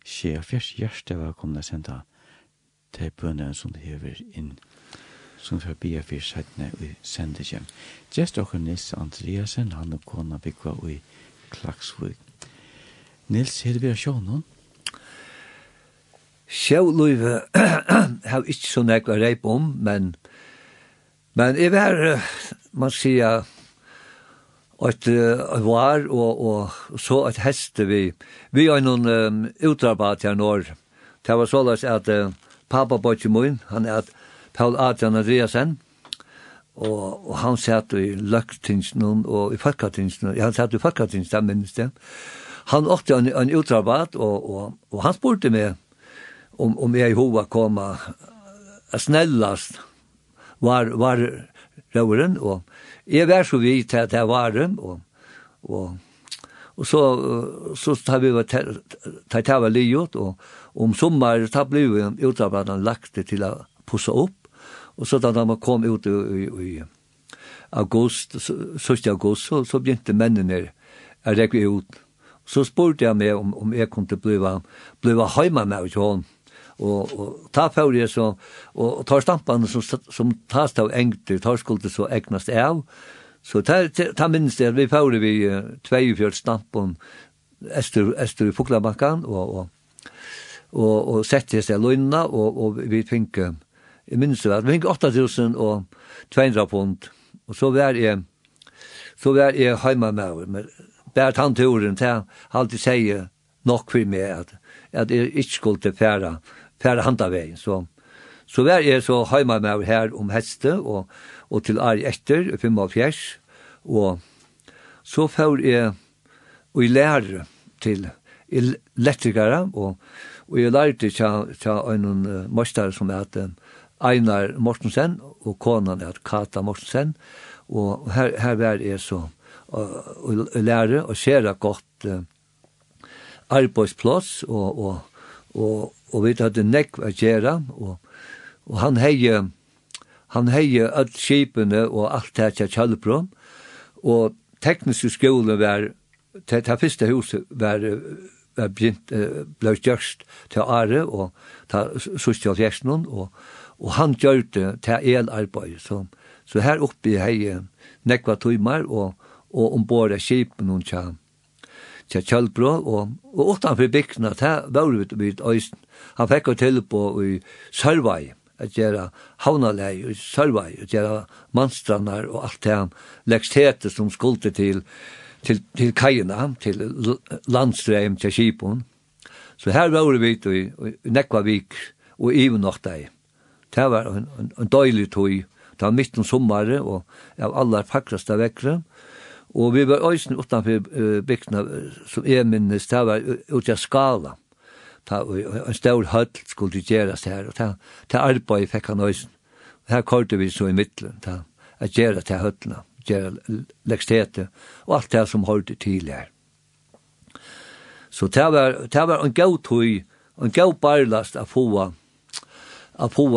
skje og fjers hjerte var kommet å sende til bønnen som det hever inn som fra bia fyr sættene og sende hjem. Gjest okker Nils Andreasen, han og kona bygva i Klagsvig. Nils, er det vi har sjå sjån Sjåluive har ikke så nekva reip om, men men jeg var, man sier, at uh, var og, og så at heste vi. Vi har noen um, utarbeid her når. Det var såleis at uh, pappa Bocci Moin, han er at Paul Adrian Andreasen, og, og han satt i løgtingsen og i folketingsen, ja, han satt i folketingsen, det minnes det. Han åkte en, en utarbeid, og, og, og han spurte meg om, om jeg i hova kom snellast var, var røveren, og jeg var så vidt til at jeg var dem, og, og, og så, så tar vi tar jeg var livet, og om sommer, da ble vi utarbeidene lagt til å pusse opp, og så da man kom ut i, i, i august, 1. august, så, så begynte mennene å rekke ut. Så spurte jeg meg om, om jeg kunne bli, bli hjemme med henne, og, og ta fyrir så, og, og tar stampene som, som tas av engter, tar skulde så egnast av, så ta, ta minst det, vi fyrir vi uh, 24 stampan ester, ester i og, og, og, og sette seg lønna og, og vi fikk, jeg minst det, vi 8000 og 200 pund, og så vær jeg, så vær jeg heima med, men bær tanturen, til han alltid sier nok for meg, at, at jeg ikke skulle fære, fære handa veien. Så, så vær jeg så heima med her om heste, og, og til Ari etter, 45, og så fær jeg, og jeg lærer til elektrikere, og, og jeg lærte til, til en møster som heter Einar Mortensen, og konan er Kata Mortensen, og her, her vær jeg så, og, og, og lærer, og ser godt, uh, arbeidsplass og, og, og, og vi hadde nekk å gjøre, og, og han heie, han heie all skipene og alt det til Kjallbro, og tekniske skole var, til det første huset var, var begynt, ble gjørst til Are, og til sosial Gjerstnån, og, og han gjør det til elarbeid, så, så her oppe heie nekva tøymar, og, og ombord av skipene og kjallbro til Kjølbrå, og, og utenfor bygdene, det var vi vidt Øysten. Han fikk å til på i Sørvei, at gjøre havnalei i Sørvei, at gjøre mannstrander og alt det han lekstetet som skulle til, til, til kajene, til landstrøm til Kipon. Så her var vi vidt i, i Nekvavik og Ivenåktei. Det var en, en, en døylig tog, det var midt om sommeren, og av aller fakraste vekkere, Og vi var øysen utanfor uh, bygdene, som jeg minnes, det var ute av skala. Ta, en stor høll skulle gjøres her, og ta, ta arbeid fikk han øysen. Her korte vi så i midtelen, ta, at gjera til høllene, gjera lekstete, og alt det som hørte til her. Så det var, det var en god tøy, en god barlast av få, av få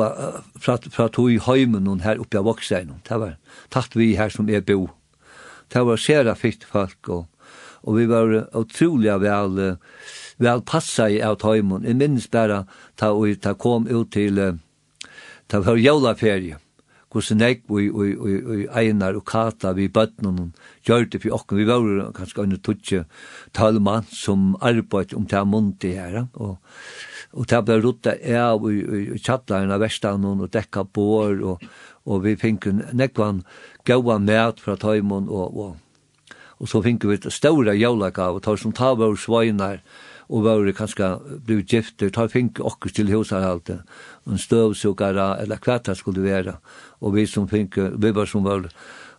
fra, fra tøy høymen her oppe av voksene. Det var tatt vi her som er bo, det var sera fitt folk, og, og vi var utrolig vel, vel passa i av tøymon. Jeg minns bare ta, og, ta kom ut til, ta var jolaferie, hvordan jeg og Einar og Kata vi bøttene gjør det for oss. Vi var kanskje en tutsi talmann som arbeid om det munti her. Og, og det ble rutta av i, i, i av vestan og dekka bår og og vi fikk nekvann gaua mæt fra taimon og, og, og så fikk vi et ståra jævlaka og tar som tar vår svainar og var kanskje blivit gifter, tar fink okkur til husarhalte, en støvsugara, eller hva det skulle være. Og vi som fink, vi var som var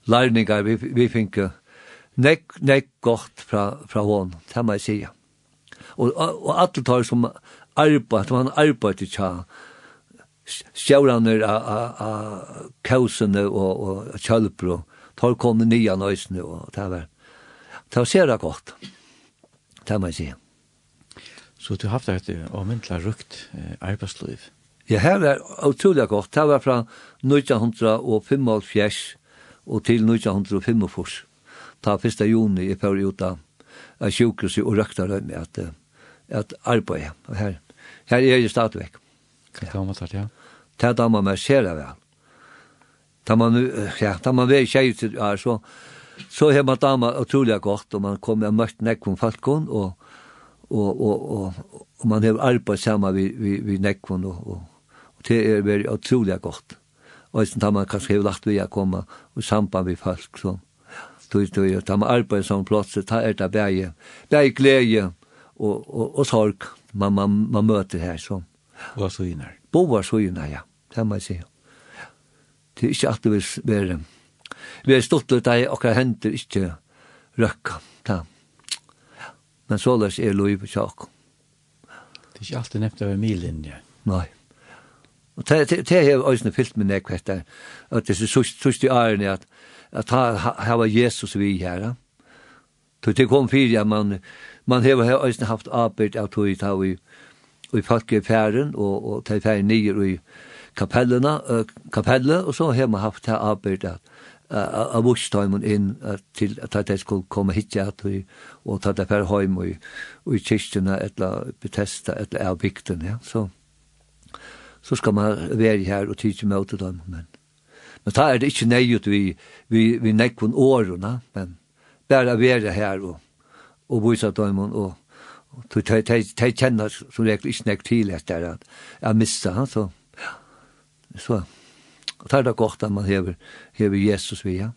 lærningar, vi, vi fink nek, nek godt fra, fra hånd, det må jeg sige. Og, og, og alle tar som arbeid, man arbeid til tja, sjåraner av kausene og, og kjølpro, tar kom nye nøysene, og det var, det var sjæra godt, det må jeg si. Så du har haft et avmyndelig rukt eh, arbeidsliv? Ja, her var utrolig godt. Det var fra 1905 og til 1905 1945. Ta 1. juni i perioda av sjukhuset og røkta rømme at, at arbeid. Her, her er jeg stadigvæk. Hva ja. du ha ja det damer meg ser det vel. Da man, ja, da man var tjej til ja, så, så har man damer utrolig godt, og man kommer og møtt nekk om falkon, og, og, og, og, og man har arbeid sammen vi, vi, vi nekvon, og, og, og det er veldig utrolig godt. Og sen tar man kanskje har lagt vi å komme og samband med folk, så tog det jo, tar man arbeid som plats, så tar det bæge, bæge glede og, og, og sorg man, man, man møter her, så. Hva så gjerne? Bo var så søgner, ja det må jeg si. Det er ikke alltid vi er, vi er stolt av deg, og hender ikke røkka, det. Men så løs er lov på tjak. Det er ikke alltid nevnt av ja. Nei. Og det har øyne fyllt med nekvett der, at det er sørst i ærene at, at her var Jesus vi her, Så det kom fyrir ja man, man har øyne haft arbeid av tog i tog i, og og, og til færen nyer og i kapellena, uh, kapelle, og så har man haft det arbeidet av vurstheimen inn til at det skulle komme hit at vi, og ta det per heim og, og i kyrkjene eller betesta eller av bygden, ja, så så skal man være her og tidsje møte dem, men men da er det ikke nøyut vi, vi, vi nekkun årene, men bare være her og, og vise dem og, og de kjenner som regel ikke nekk til etter at jeg mistet han, så Så det er det godt at man hever, hever Jesus via.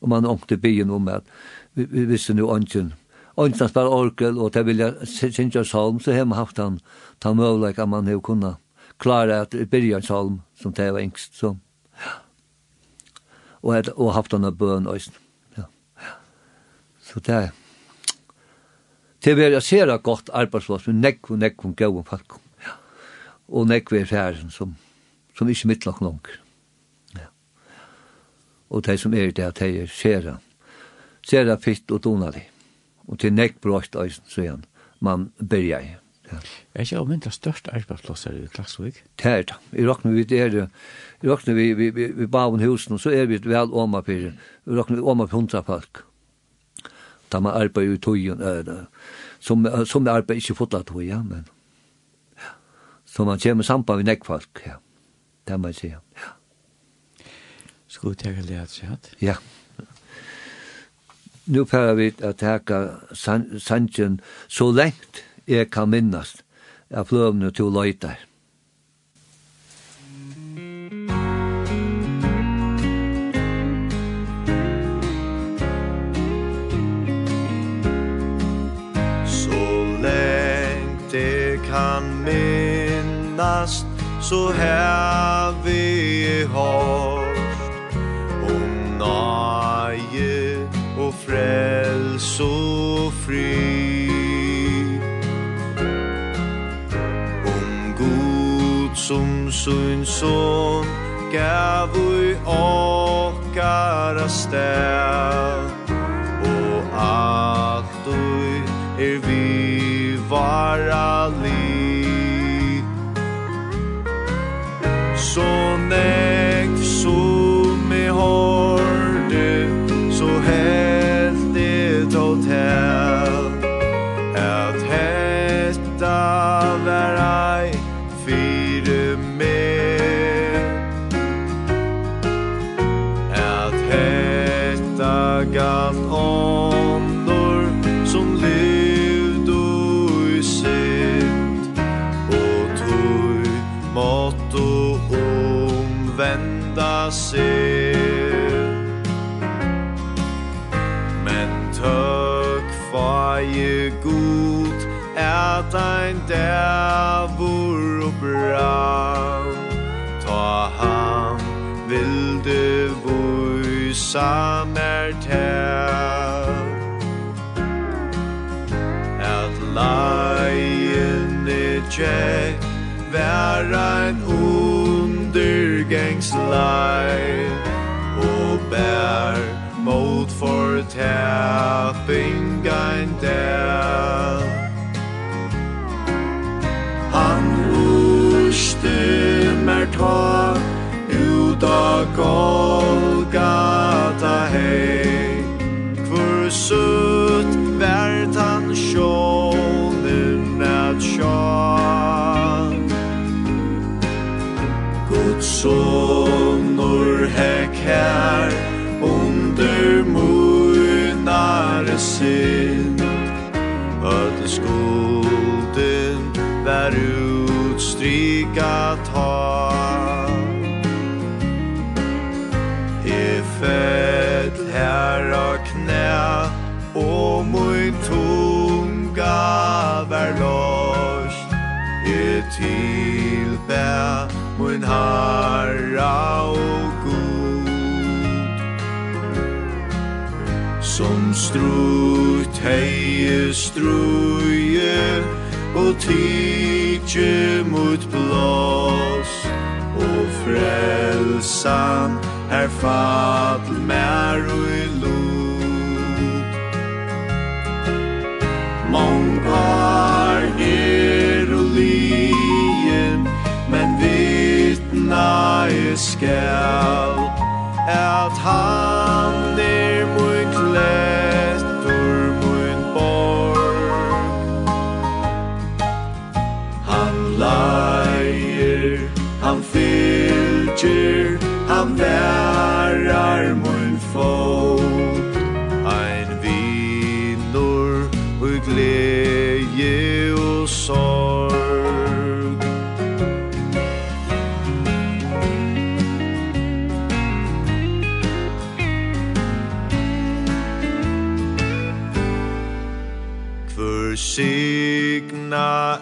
Og man ångte byen om at vi, vi visste nu ånden, ånden hans bare orkel, og til vilja sinja salm, så har man haft han, ta møvleik at man har kunna klara at byrja salm, som det var yngst. så. Ja. Og, et, og haft han av bøn, også. Ja. ja. Så det er, Det var jeg ser godt arbeidsplass med nekv og nekv og gøy og folk. Og nekv er færen som som ikke mittlokken ung. Ja. Og de som er det, de er skjera. Skjera fitt og donalig. Og til nekk brått eisen, så igjen, man berger i. Ja. Er ikke av mindre størst arbeidsplasser i Klaksvik? Det er det. I råkner vi, det er. I råkner vi, vi, vi, vi baven husen, så er vi vel åma på det. I råkner vi åma på hundra folk. Da man arbeider i tøyen, øh, som, som arbeider ikke fotla ja, men Ja. Så man kommer samband med nekk folk, ja det må jeg si. Ja. Skulle du tenke litt hatt? Ja. Nu pærer vi å tenke sannsjen så lengt jeg kan minnast av fløvene til løyter. Så lengt jeg kan minnast så här vi har om naje och fräls och fri. Om god som sin son gav vi åkara stäv och att du är vi vara liv så nekv som i hår samertel At laien i tjekk Vær ein undergengs lai Og bær mot for tapping ein del Han luste mer ta ut av gott sonur hekær min Herra og Som strut heie struje Og tidje mot blås. Og frelsan her mer og i skal At han er mun klestur mun bor Han leier, han fylgjer, han værar mun folk Ein vinur, ui gleje og sorg.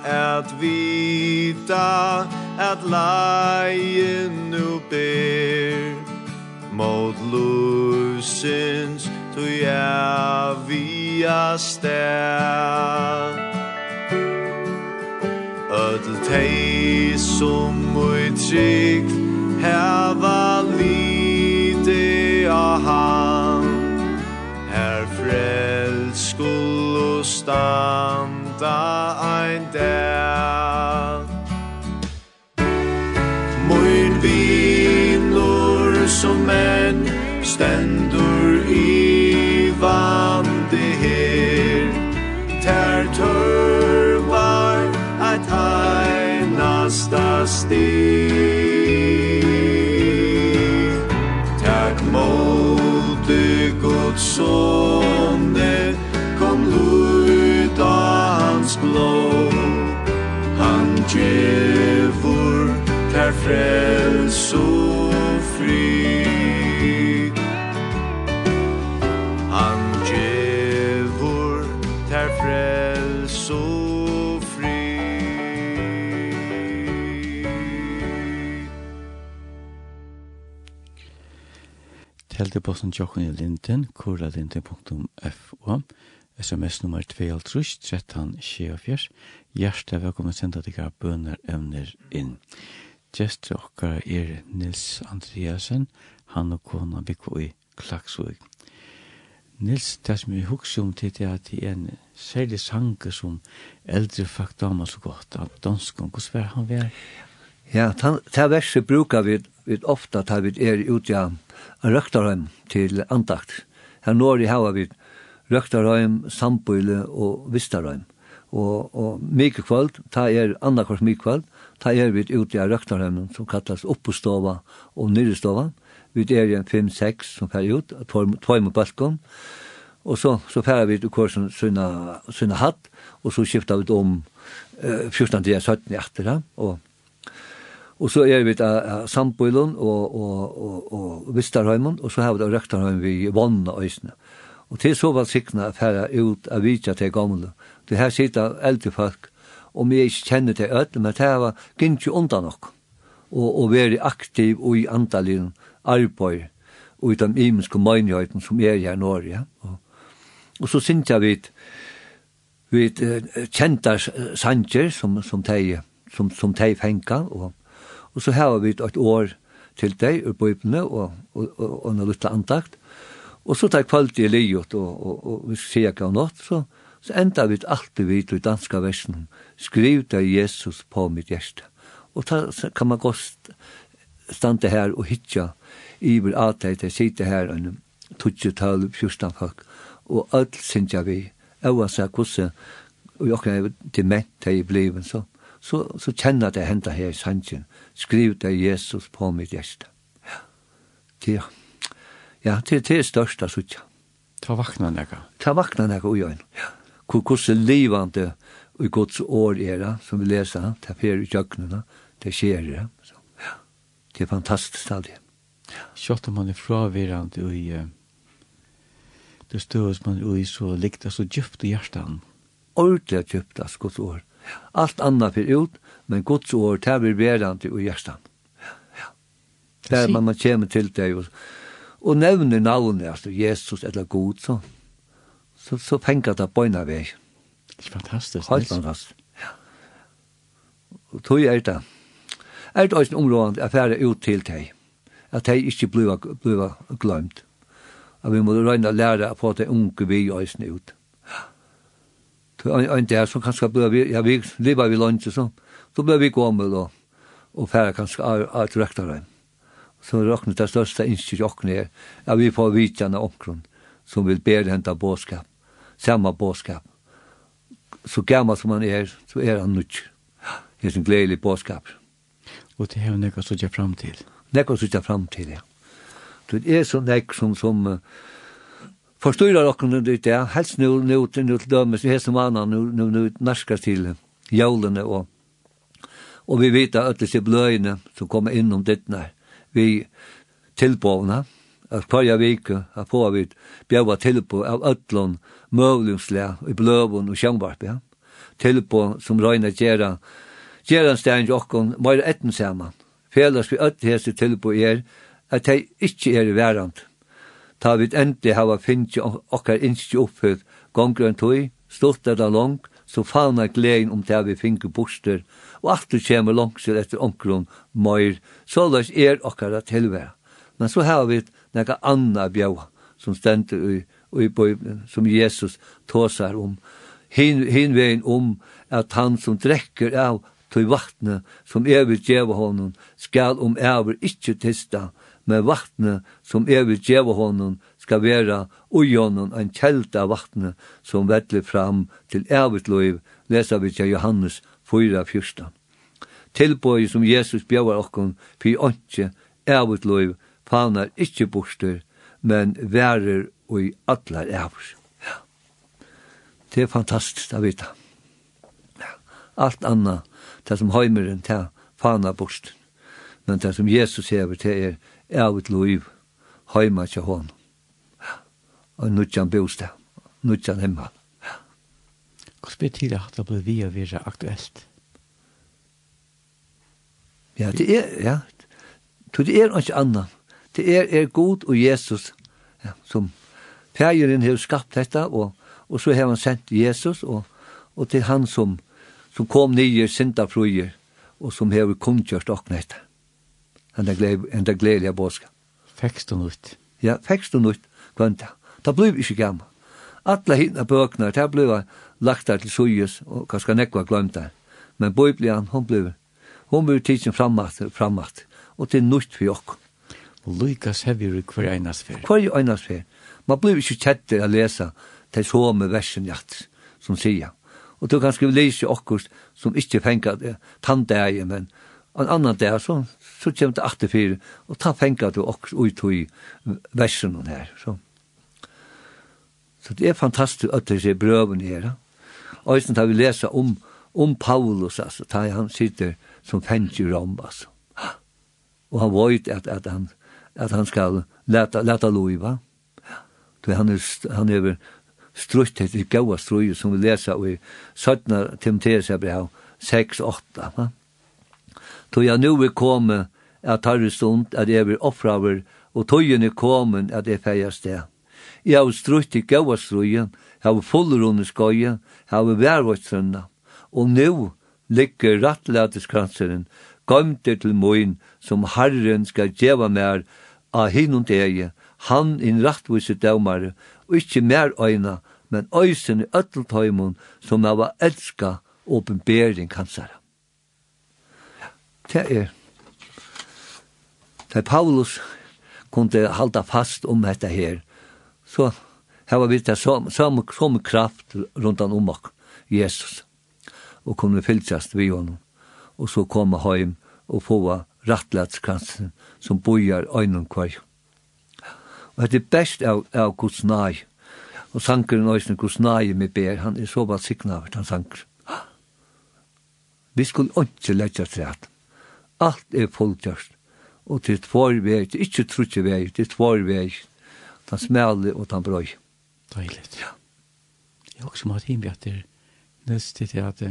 at vita at leien nu ber. Mot lusins tu evia stær Ödl tei som ui trygg Heva lite a han Her frelskul og standa ein stendur i vande her. Ter tørvar at einasta sti Tak måte Guds sonne Kom luta hans blå Han djevur ter fred Telteposten tjokken i linden, kurlalinden.fo, sms nummer 2-13-24. hjertet velkommen senda deg bønner evner inn. Gjester okkar er Nils Andreasen, han og kona Bikvo i Klaksvig. Nils, det som vi husker om til det er at det er en særlig sanger som eldre fakt damer så godt, at dansk, hvordan var han vært? Ja, ta verset brukar vi, vi ofta tar vi er ut ja røktarheim til andakt. Her når i hava vi røktarheim, sambøyle og vistarheim. Og, og mykje kvöld, ta er andakvart kvöld, ta er vi ut ja røktarheim som kallas oppostova og nyrestova. Vi er i en 5-6 som fer ut, tvoi mot balkon. Og så, så fer vi ut kursen sunna, sunna hatt, og så skiftar vi om eh, 14 til 17 i etter, og Og så er vi til Sandbøylen og, og, og, og Vistarheimen, og så har vi da Rektarheimen vi vannet øysene. Og til så var sikna færre ut av vidja til gamle. Det her sitter eldre folk, og vi ikke kjenner til ødel, men det var gint jo undan nok. Og, og være aktiv og i andalinn arbeid, og i de imenske møynjøyden som er her i Norge. Ja? Og, og så synes jeg vi vi uh, sanger som, som de som, som de fengar, og Og så har vi et år til deg ur bøypene og, og, og, og en liten antakt. Og så tar jeg kvalitet i livet og, og, og, og vi ser ikke av noe, så, så enda vi alltid vidt i danska versen skriv deg Jesus på mitt hjerte. Og ta, så kan man godt stande her og hitja i iver at jeg sitte her en 12-12, 14 folk og alt synes jeg vi, og jeg sier hvordan og jeg har dement til i bliven, så så, så kjenner det henda her i sannsyn. Skriv det Jesus på mitt hjerte. Ja, det, ja, det, det er største suttja. Ta vakna nega. Ta vakna nega ui oin. Ja. Hvordan livande i Guds år er det, som vi leser, det er i jøgnuna, det skjer det. Så, ja. Det er fantastisk aldri. Ja. Kjøtt om man er fravirrande fravirand i det støves man ui så likta så djupt i hjertan. Ordelig djupt, av Guds år. Ja Alt annet fyrir ut, men Guds år tar vi verande i hjertan. Der man man kommer til det, og, og nevner navnet, altså Jesus eller Gud, så, så, så penger det bøyna vei. Det er Fantastisk. Helt fantastisk. Ja. Og tog er det. Er det også en område at jeg ut til deg, at jeg ikke blir glemt. At vi må røyne lære på det unge vi også ut en der som kanskje ble vi, ja, vi lever vi landet, så, så ble vi gammel og, og færre kanskje av, av direktøren. Så råkne det største innstyrt åkne er, ja, vi får vidtjene omkron, som vil bedre hente båskap, samme båskap. Så gammel som han er, så er han nødt. Det er en gledelig båskap. Og det er jo nekka sutja fram til. Nekka sutja fram til, ja. Det er så nekka som, som, som forstyrrar okkur nu det ja helst nu nu nu til dømes vi hestum annan nu nu nu narskar til jólene og og vi vita at det er bløyene som kommer inn om dittna vi tilbovna at kvarja vike at få vi bjøva tilbo av ötlun møvlungsle i bløvun og sjangbart ja. Tilbo som røyna gjerra gjerra stein jokkon meir etten saman. Felast vi öll hese tilbo er at hei ikkje er verand ta vi endi hava finnst okkar innskje oppfødd gonger en tøy, stort er da lang, så fauna glein om det vi finner borster, og at du kommer langsir etter omkron møyr, så løs er okkar at helværa. Men så har vi nekka anna bjaua, som stendur i, i bøyblen, som Jesus tåsar om, hin, hin hinvein om at han som drekker av tøy vatne som evig djeva honom skal om evig ikkje tista med vattnet som er vid djeva honom skal vera ui honom en kjelt av vattnet som vettler fram til evigt loiv, lesa vi til Johannes 4.14. Tilbøy som Jesus bjauar okkon fyr åndsje, evigt loiv fanar ikkje bostur, men verer ui atlar evig. Ja. Det er fantastisk å vita. Ja. Alt anna, det som heimeren, det fanar borsten. Men det som Jesus hever, det er av et liv heima til hon. Og nutjan bostad, nudjan hemma. Hva betyr det at det blir vi å være aktuelt? Ja, det er, ja, det er ikke annet. Det er, er god og Jesus ja, som Fægeren har skapt dette, og, og så har han sendt Jesus, og, og til han som, som kom nye syndafruer og som har kunnkjørt åkne dette enn det gledelige bådskap. Fekst du nytt. Ja, fekst og nytt, kvanta. Det vi ikke gammal. Alla hinna bøkna, det blev lagt der til suyes, og kanskje nekva glemt der. Men Biblian, hon blev, hon blev tidsin frammatt, frammatt, og til nytt for jokk. Og Lukas hever i hver einasfer. Hver einasfer. Man blev ikke kjettir a lesa til somme versen jatt, som sier. Og du kan skrive lese okkur som ikke fengar det, tandegi, men en annan dag, så så kjem det atter fyrir, og ta fengar du okkur ut i versen her. Så. så det er fantastisk at det er brøven her. Og sånn tar vi lesa om, om Paulus, altså, ta han sitter som fengt i Rom, altså. Og han vet at, at, han, at han skal leta, leta loiva. Så han er, han er strutt etter gaua strøy som vi lesa i 17. Timotheus brev 6-8. Ja tog jeg nu vil komme at tarre stund at jeg vil offraver, og tøyen er kommet at jeg feir sted. Jeg har strutt i gaua strujen, jeg har fuller under skøy, jeg har værvartstrønda, og nu ligger rattlæteskranseren gømte til moin, som Herren skal djeva mer av hinund eie, han in rattvise dømare, og ikkje mer øyna, men øysen i øtteltøymon som av hava elska åpenbering hansara det er Da Paulus kunne halda fast om dette her, så her var vi det som, som, som kraft han om Jesus og kunne fylltjast vi honom og så komme heim og få rattlatskransen som bojar øynum kvar. Og det er best av, av Guds nai. Og sankeren øyne Guds nai med ber, han er så bare sikna av han sanker. Vi skulle ikke letja til at Alt er fulltjørst. Og til tvær vei, til ikke trutje vei, til tvær vei. Den smale og den brøy. Deilig. Ja. Jeg har også måttet innbjørn til nøst til at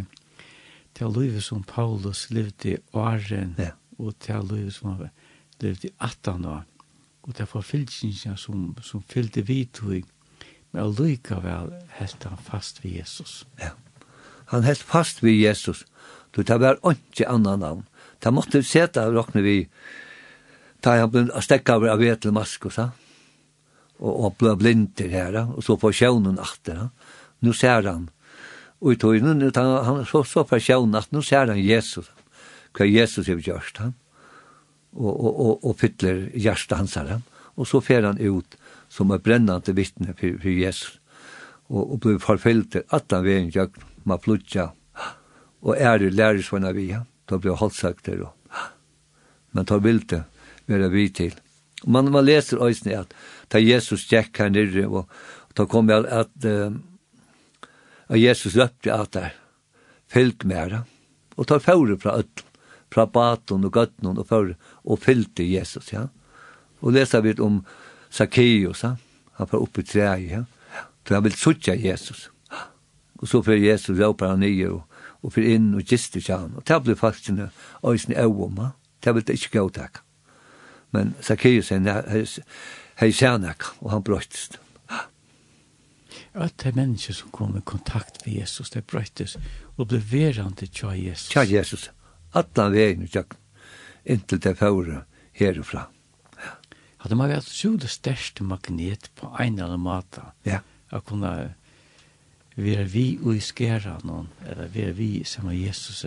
det er livet som Paulus levde i åren, ja. og det er livet som han levde i 18 år, og det er forfyllelsene som, som fyllde vidtog, men allikevel helt han fast ved Jesus. Ja. Han helt fast ved Jesus. Du tar bare ikke annan navn. Da måtte vi seta råkne vi, da han ble stekka over av vetel mask og så, og han ble blind til her, og så på sjøvnen atter. Nå ser han, og i tøynen, han så, så på sjøvnen atter, nå ser han Jesus, hva Jesus har gjort han, og, og, og, og fytler hjertet hans her, og så fer han ut som er brennende vittne for, for Jesus, og, og ble til at han ved en man flutja, og ære lærer sånne vi han Da ble jeg halvsagt der. Men ta bildet, være vi til. Man, man leser øyne at da Jesus gikk her nere, og, og da kom jeg at, uh, at Jesus løpte at der, fylg med her, og ta føre fra øtlen, fra baten og gøtten og føre, og fylte Jesus, ja. Og leser vi om Zacchaeus, ja. han får opp i treet, ja. Så han vil suttje Jesus. Og så får Jesus råper han nye, og og fyrir inn og gister kjan, og det blir ble falskene øyne øvoma, det vil det ikke gå gautak. Men Zacchaeus er hei sjanak, og han brøttist. At det er mennesker som kom i kontakt med Jesus, det brøttes, og ble verande tja Jesus. Tja Jesus, atlan vegin og tjøkken, inntil det fjore herifra. Hadde man vært så det største magnet på en eller annen måte, ja. å kunne vi er vi og i skæra noen, eller vi er vi som er Jesus,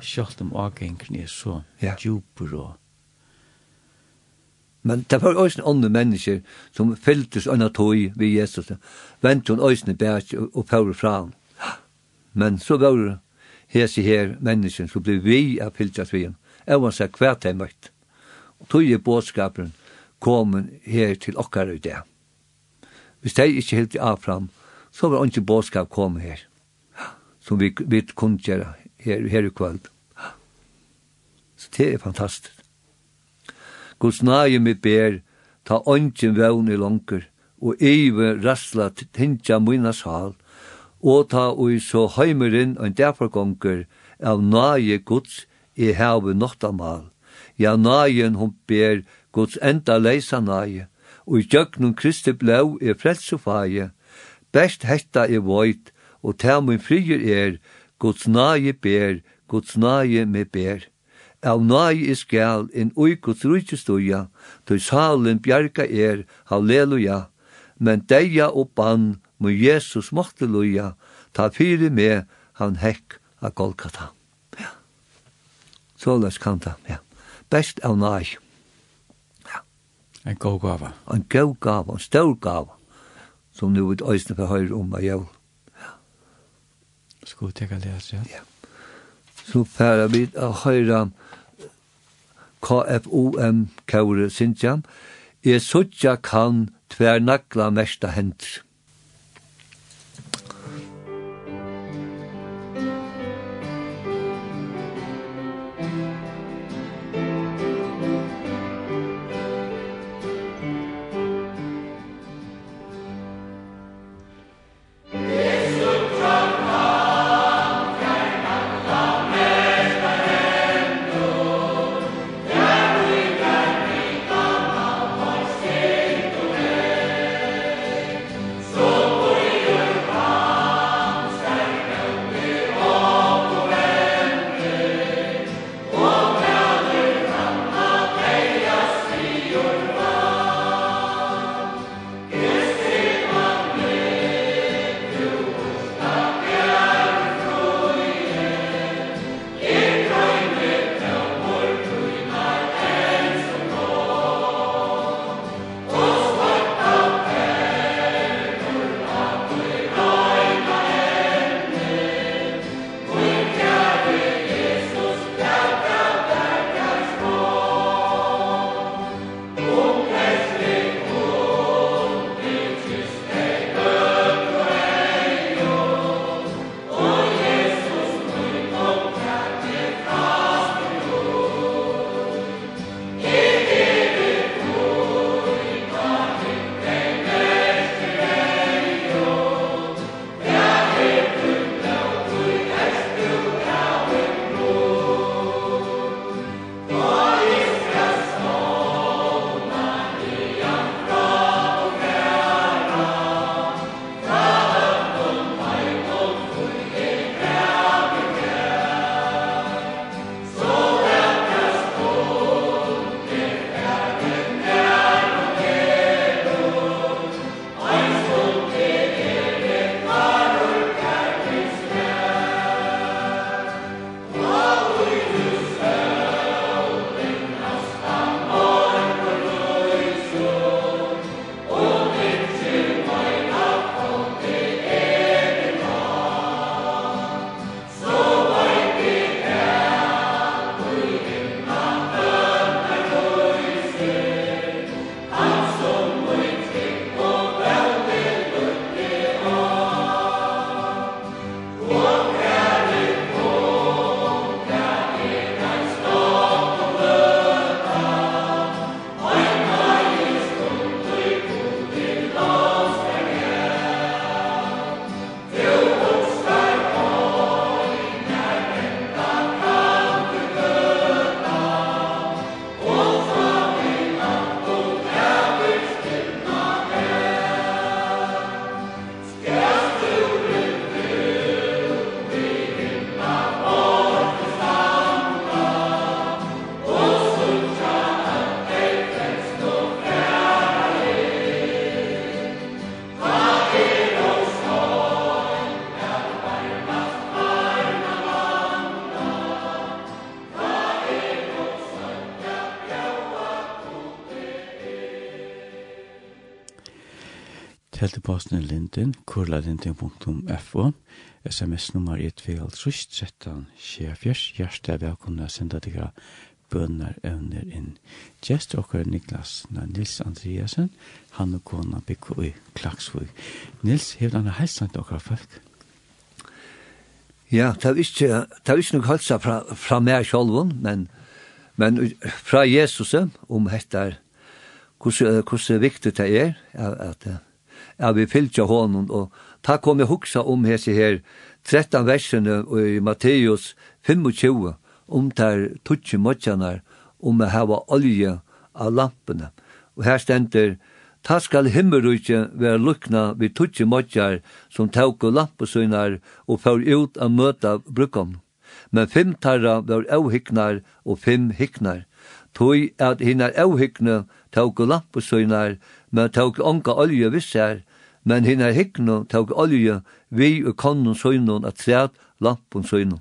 selv om avgengene er så ja. djuper og Men det var også andre mennesker som fylltes anna tog ved Jesus. Vent hun også bæk og pøver fra han. Men så var det hese her mennesker som ble vi av fylltes ved han, Jeg var seg hver jeg møtt. Og tog i båtskapen kom her til okkar i det. Hvis de ikke helt av fram, så var ikke bådskap kom her, som vi, vi kunne gjøre her, her i kveld. Så det er fantastisk. Guds nage mi ber, ta ongen vevn i langer, og eive rassla tindja mina sal, og ta ui så heimerin og derfor gonger av nage Guds i heve nottamal. Ja, nagen hon ber Guds enda leisa nage, og i djøgnum Kristi blau i frelsefage, Best hetta er voit, og ta min frier er, Guds nage ber, Guds nage me ber. Av nage is skal, en ui Guds rujtje stuja, tøy salen bjarga er, halleluja, men deia og bann, må Jesus måtte loja, ta fyri me, han hekk av Golgata. Ja. Så les kanta, ja. Best av nage. Ja. En god gava. En god gava, en stor gava som nu ut øysene på høyre om av jævl. Ja. Skal vi tenke det, ja? Ja. Så pæra vi av høyre KFOM Kaure Sintjan, jeg suttja kan tver nakla mesta hendt. Posten er Linden, kurlalinden.fo, sms-nummer i 2.13, sjefjers, hjertet å sende deg bønner evner inn. Gjest okker Niklas Nils Andreasen, han og kona Bikko i Klagsvig. Nils, hevd han helsan til okkar folk? Ja, det er ikke, det er ikke noe helsa fra, fra meg selv, men, men fra Jesus om dette, hvordan, hvordan viktig det er at, at at vi fylgja honom, og ta kom jeg hugsa om hese her 13 versene i Matteus 25, om der tutsi motjanar, om å hava olje av lampene. Og her stender, Ta skal himmelrykje være lukna vi tutsi motjar som tauko lampesynar og fyr ut av møta brukom. Men fem tarra var avhyggnar og fem hiknar. Tøy at hinar tauk og lampesynar men tok onka olje vissar, men hinna hikkno tok olje vi og konnun søgnon at træt lampun søgnon.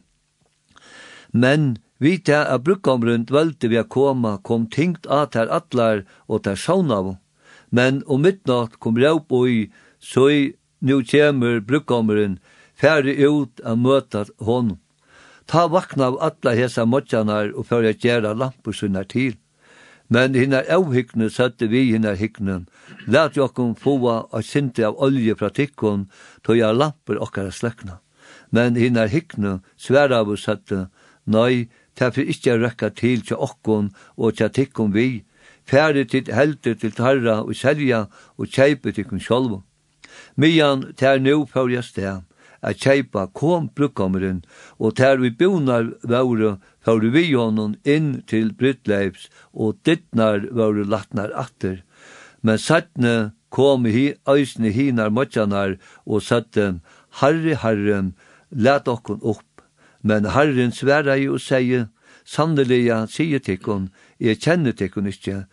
Men vi ta a brukkomrund völdi vi a koma, kom tingt at her atlar og ter saunav, Men om midnatt kom raup oi, søy nu kjemur brukkomrund, færre ut a møta honom. Ta vakna av atla hesa motjanar og fyrir a gjera lampur til. Men hinna avhyggne satte vi hinna hyggnen. Lat jokkum fåa og sinti av olje fra tikkun, toja lampur okkara slekna. Men hinna hyggne sværavu satte, nei, tafir ikkje røkka til til okkun og til tikkun vi, færre til heldur til tarra og selja og kjeipi tikkun sjolvu. Mian tær nu fyrir sted, at kjeipa kom brukkommeren, og tær vi bonar vore, fyrir vi honom inn til Brytleips, og dittnar var latnar atter. Men sattne kom hi æsne hinar motjanar, og satte, Harri, Harri, let okkon opp. Men Herren sværa jo og sier, sanneliga sier tikkun, jeg kjenner tikkun ikkje,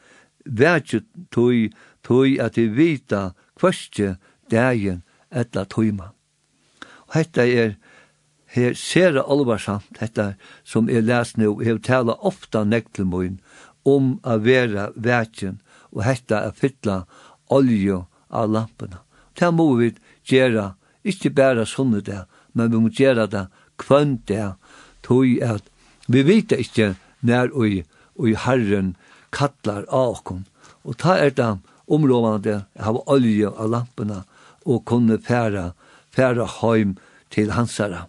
vært tog, tog at jeg vita kvørstje dagen etla tøyma. Og hetta er her sera alvarsamt dette som jeg les nå, jeg tala ofta nektelmoin om a vera vætjen og hetta a fytla olje av lampene. Det må vi gjøre, ikke bare sånne det, men vi må gjøre det kvann det, tog at vi vet ikke når og, og Herren kallar av oss. Og ta er det områdene av olje av lampene og kunne færa, færa heim til hansara.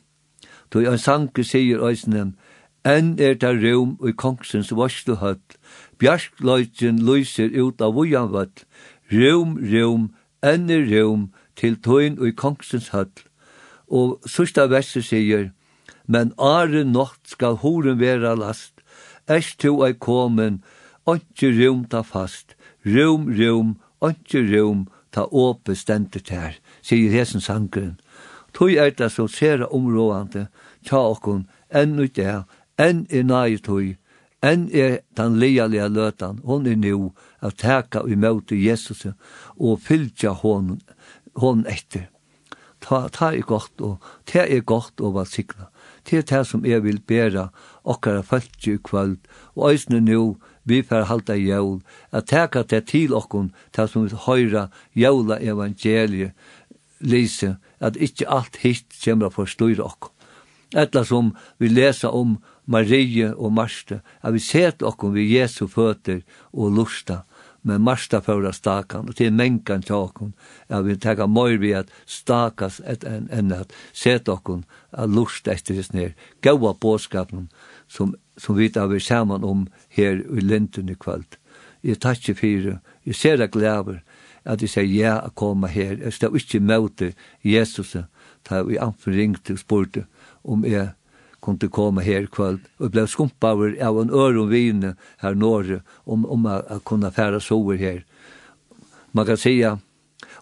Toi en sanke sier eisne, enn er det rum i kongsens varslu høll, bjarkløytjen lyser ut av vujanvall, rum, rum, enn er rum, til tøyn i kongsens høtt. Og sørsta verset sier, men are nott skal horen vera last, erst to ei komen, ontsje rum ta fast, rum, rum, ontsje rum, ta åpe stendet her, sier hesen sangren. Tøy er det så sere områdande, tja okkun, enn ut det, enn er nai tui, enn er den lialia løtan, hon er nu av teka i møte Jesus og fylltja hon, hon etter. Ta, ta er godt, og ta er godt og valsikna. Ta er det som jeg vil bæra okkara fölkje i kvöld, og æsne nu, vi får halda jævl, at teka det til okkun, det som vi høyra jævla evangelie, lise, at ikkje alt hitt kjemra for styr okkun. Etla som vi lesa om Marie og Marste, at vi set okkom vi Jesu føtter og lusta, men Marsta føra stakan, og til mengan tjokon, okkom, at vi teka møyr vi at stakas et enn enn at set okkom a lusta etter hans nir, gaua båskapen som, som vi tar vi saman om her i linten i kvöld. Jeg takk fyrir, jeg ser deg glæver, at jeg sier ja a koma her, jeg står ikke møte Jesus, da vi anfor ringte og spurte, om jeg kunde komme her kvöld. Og blev skumpaver av en øron vine her norr om, om å kunne færa sover her. Man kan säga,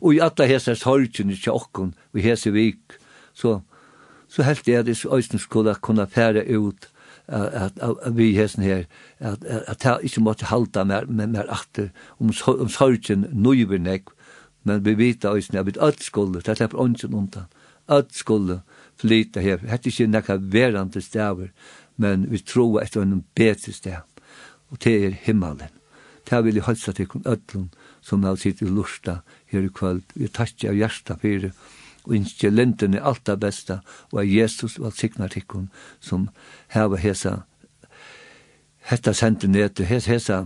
og i alla hese sorgen i tjokken vi hese vik, så, så helt jeg at jeg øyne skulle kunne færa ut at at, at vi hesen her at at at jeg ikke måtte halda mer mer, mer atter om om sorgen nøyvernek men vi vet øyne at vi alt skulle det er slipper åndsjen undan at skulle flyta her. Hette ikke nekka verande stavar, men vi tror etter en bedre stav. Og det er himmelen. Det vil jeg halsa til öllum som har sitt i lusta her i kvöld. Vi takkja av hjärsta fyrir og innskje lenten er alt det beste og er Jesus og alt signar tikkun som heva hesa hetta sendi ned til hesa, hesa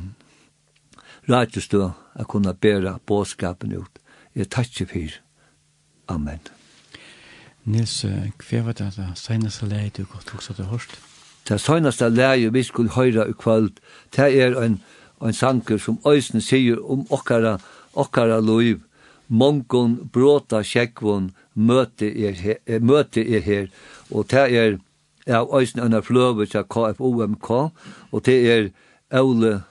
du a kunna bera båskapen ut. Jeg takkje fyrir. Amen. Nils, hva var det da seneste leie du godt også du hørt? Det seneste leie vi skulle høre i kveld, det er en, en sanger som Øysen sier om okkara, okkara loiv, mongon bråta sjekkvon møte er her, møte er her. og det er av Øysen under Fløve til KFOMK, og det er Aule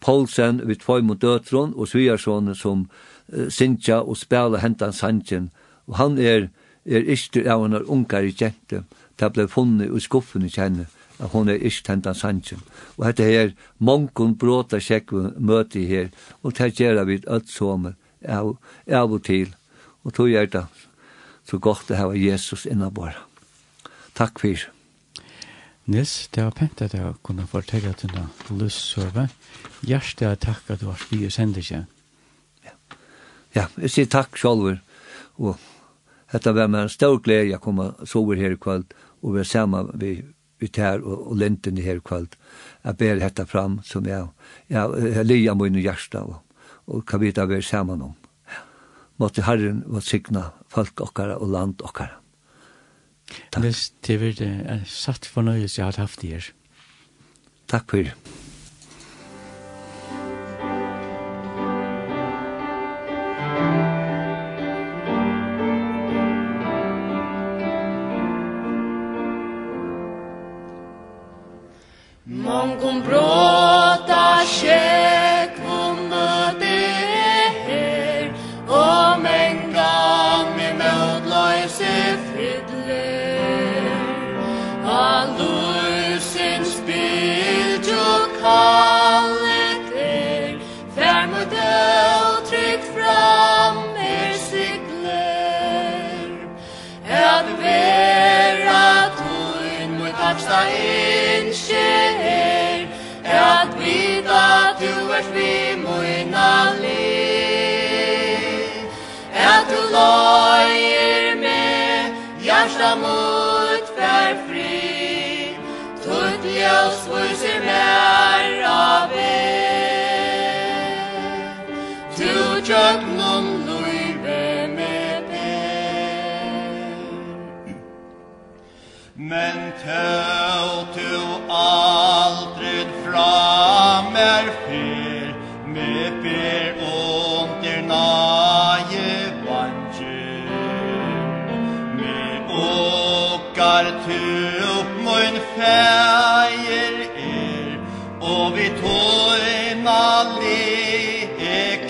Poulsen vid Tvøym Døtron og Sviarsson som uh, Sintja og spela hentan sanjen. Og han er er ikke av en unger i kjente, det ble funnet i skuffen i kjenne, at hun er ikke tent av sannsyn. Og dette her, mongon bråta sjekkven møte her, og det gjør vi alt som av, av og til, og tog gjør det så godt å ha Jesus innabara. Takk for Nils, det var pent at jeg kunne fortelle til denne løssøve. Hjertet takk at du har spyr og sender seg. Ja, ja jeg sier takk selv, og Detta var med en stor glädje att komma och sova här i kväll och vara samma vi ut här och, og lenten här i kväll. Jag ber detta fram som jag, jag, jag liar mig i og och, kan vi vad jag samman om. Måtte Herren vara signa folk okkara och land åkara. Tack. Det är satt fornøyelse jeg har haft er. Tack för det. hon bra loir me Hjärsta mot fær fri. Tutt ljus vuser mer av Tu tjök nun luive me be Men tøv tu aldrid fra mer eier er, og vi tøyna lekenkje.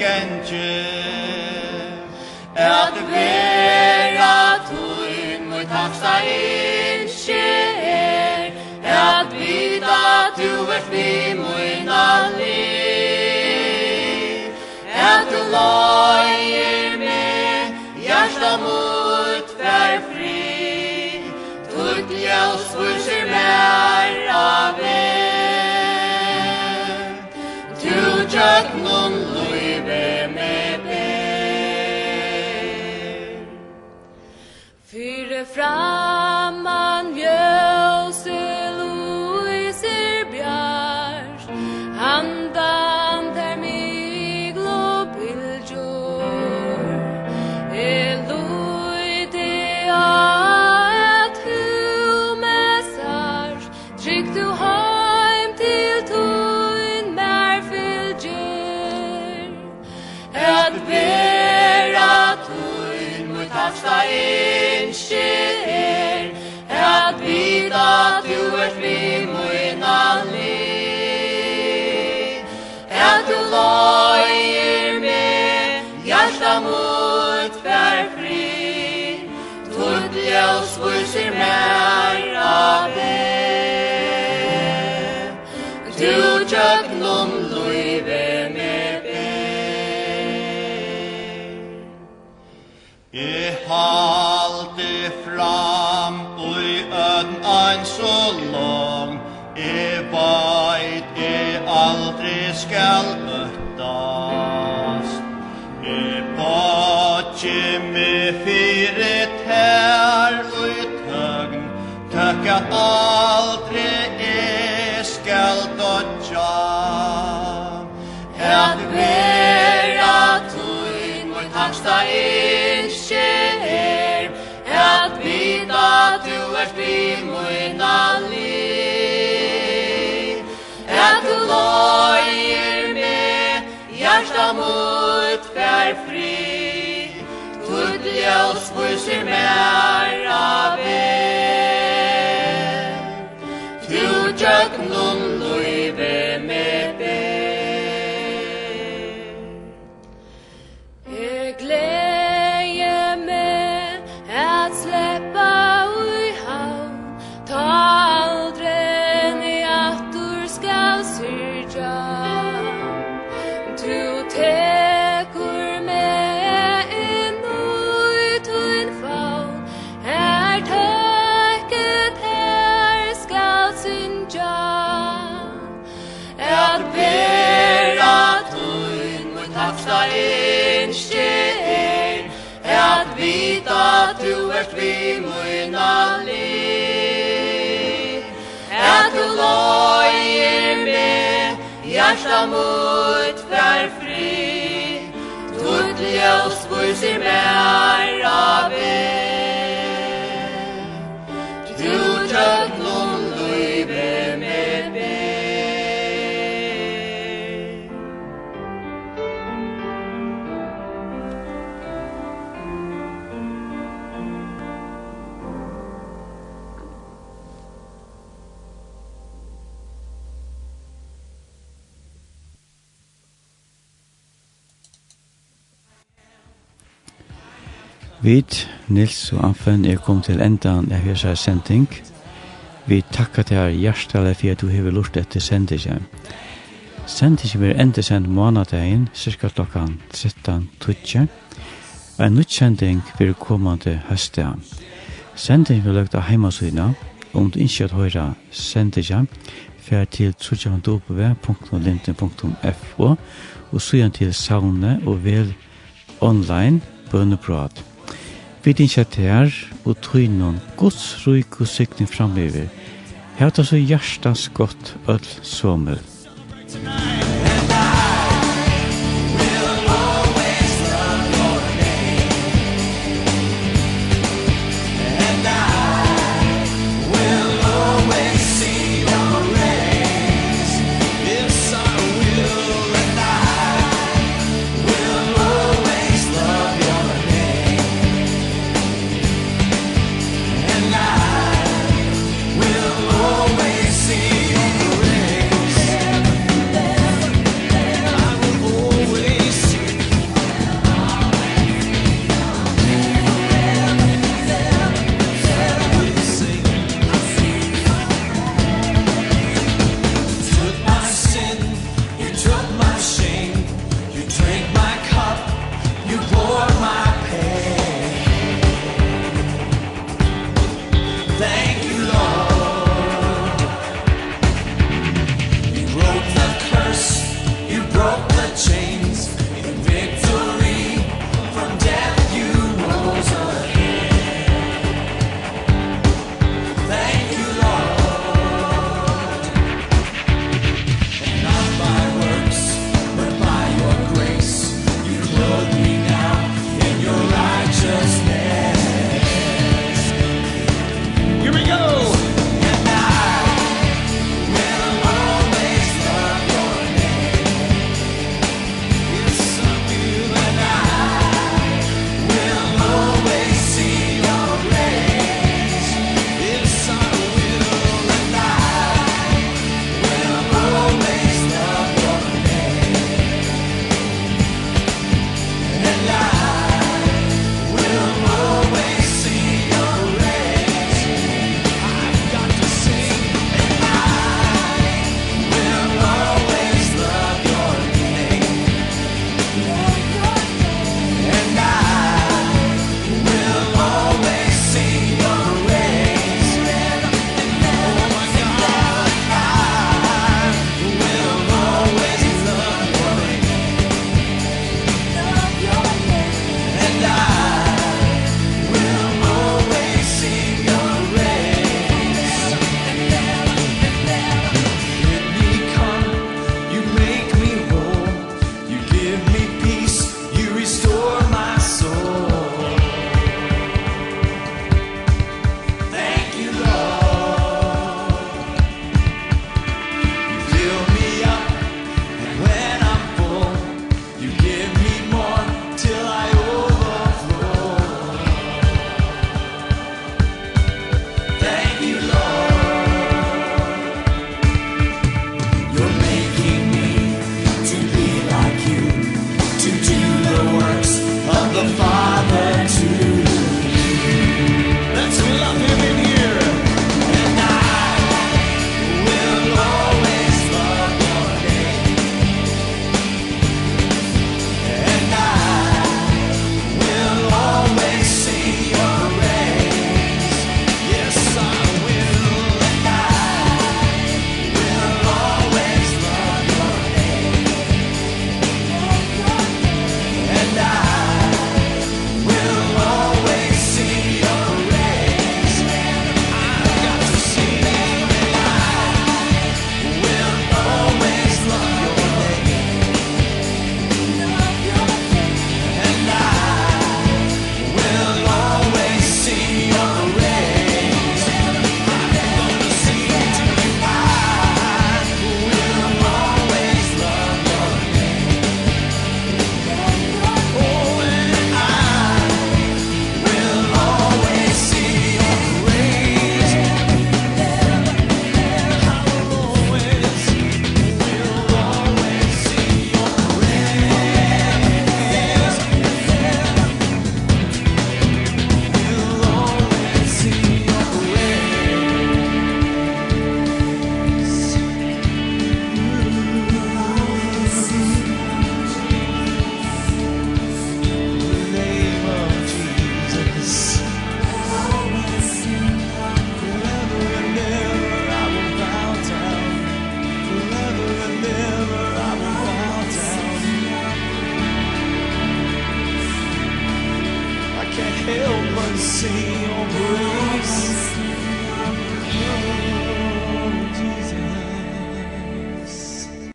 At vera tøyn, mot taksa er, Magnum Liebe med deg Fyre fra Lord be frelser meg hjarta mot fær fri. Tutt ljus vur sir bær av Vit, Nils og Anfen er kom til endan av hesa sending. Vi takkar til her hjertelig for at du hever lurt etter sendingen. Sendingen blir enda send månadagen, cirka klokkan 13.20. En utsending blir kommande høstdag. Sendingen blir lagt av heimasina. Om du ikke har høyra sendingen, fer til trutjavandopev.linden.fo og søgjan til saune og vel online bønneprat. Vi dinkja tær og tøynon gods ruik og sykning framöver. Hjata så hjertas gott öll sommer. Tonight.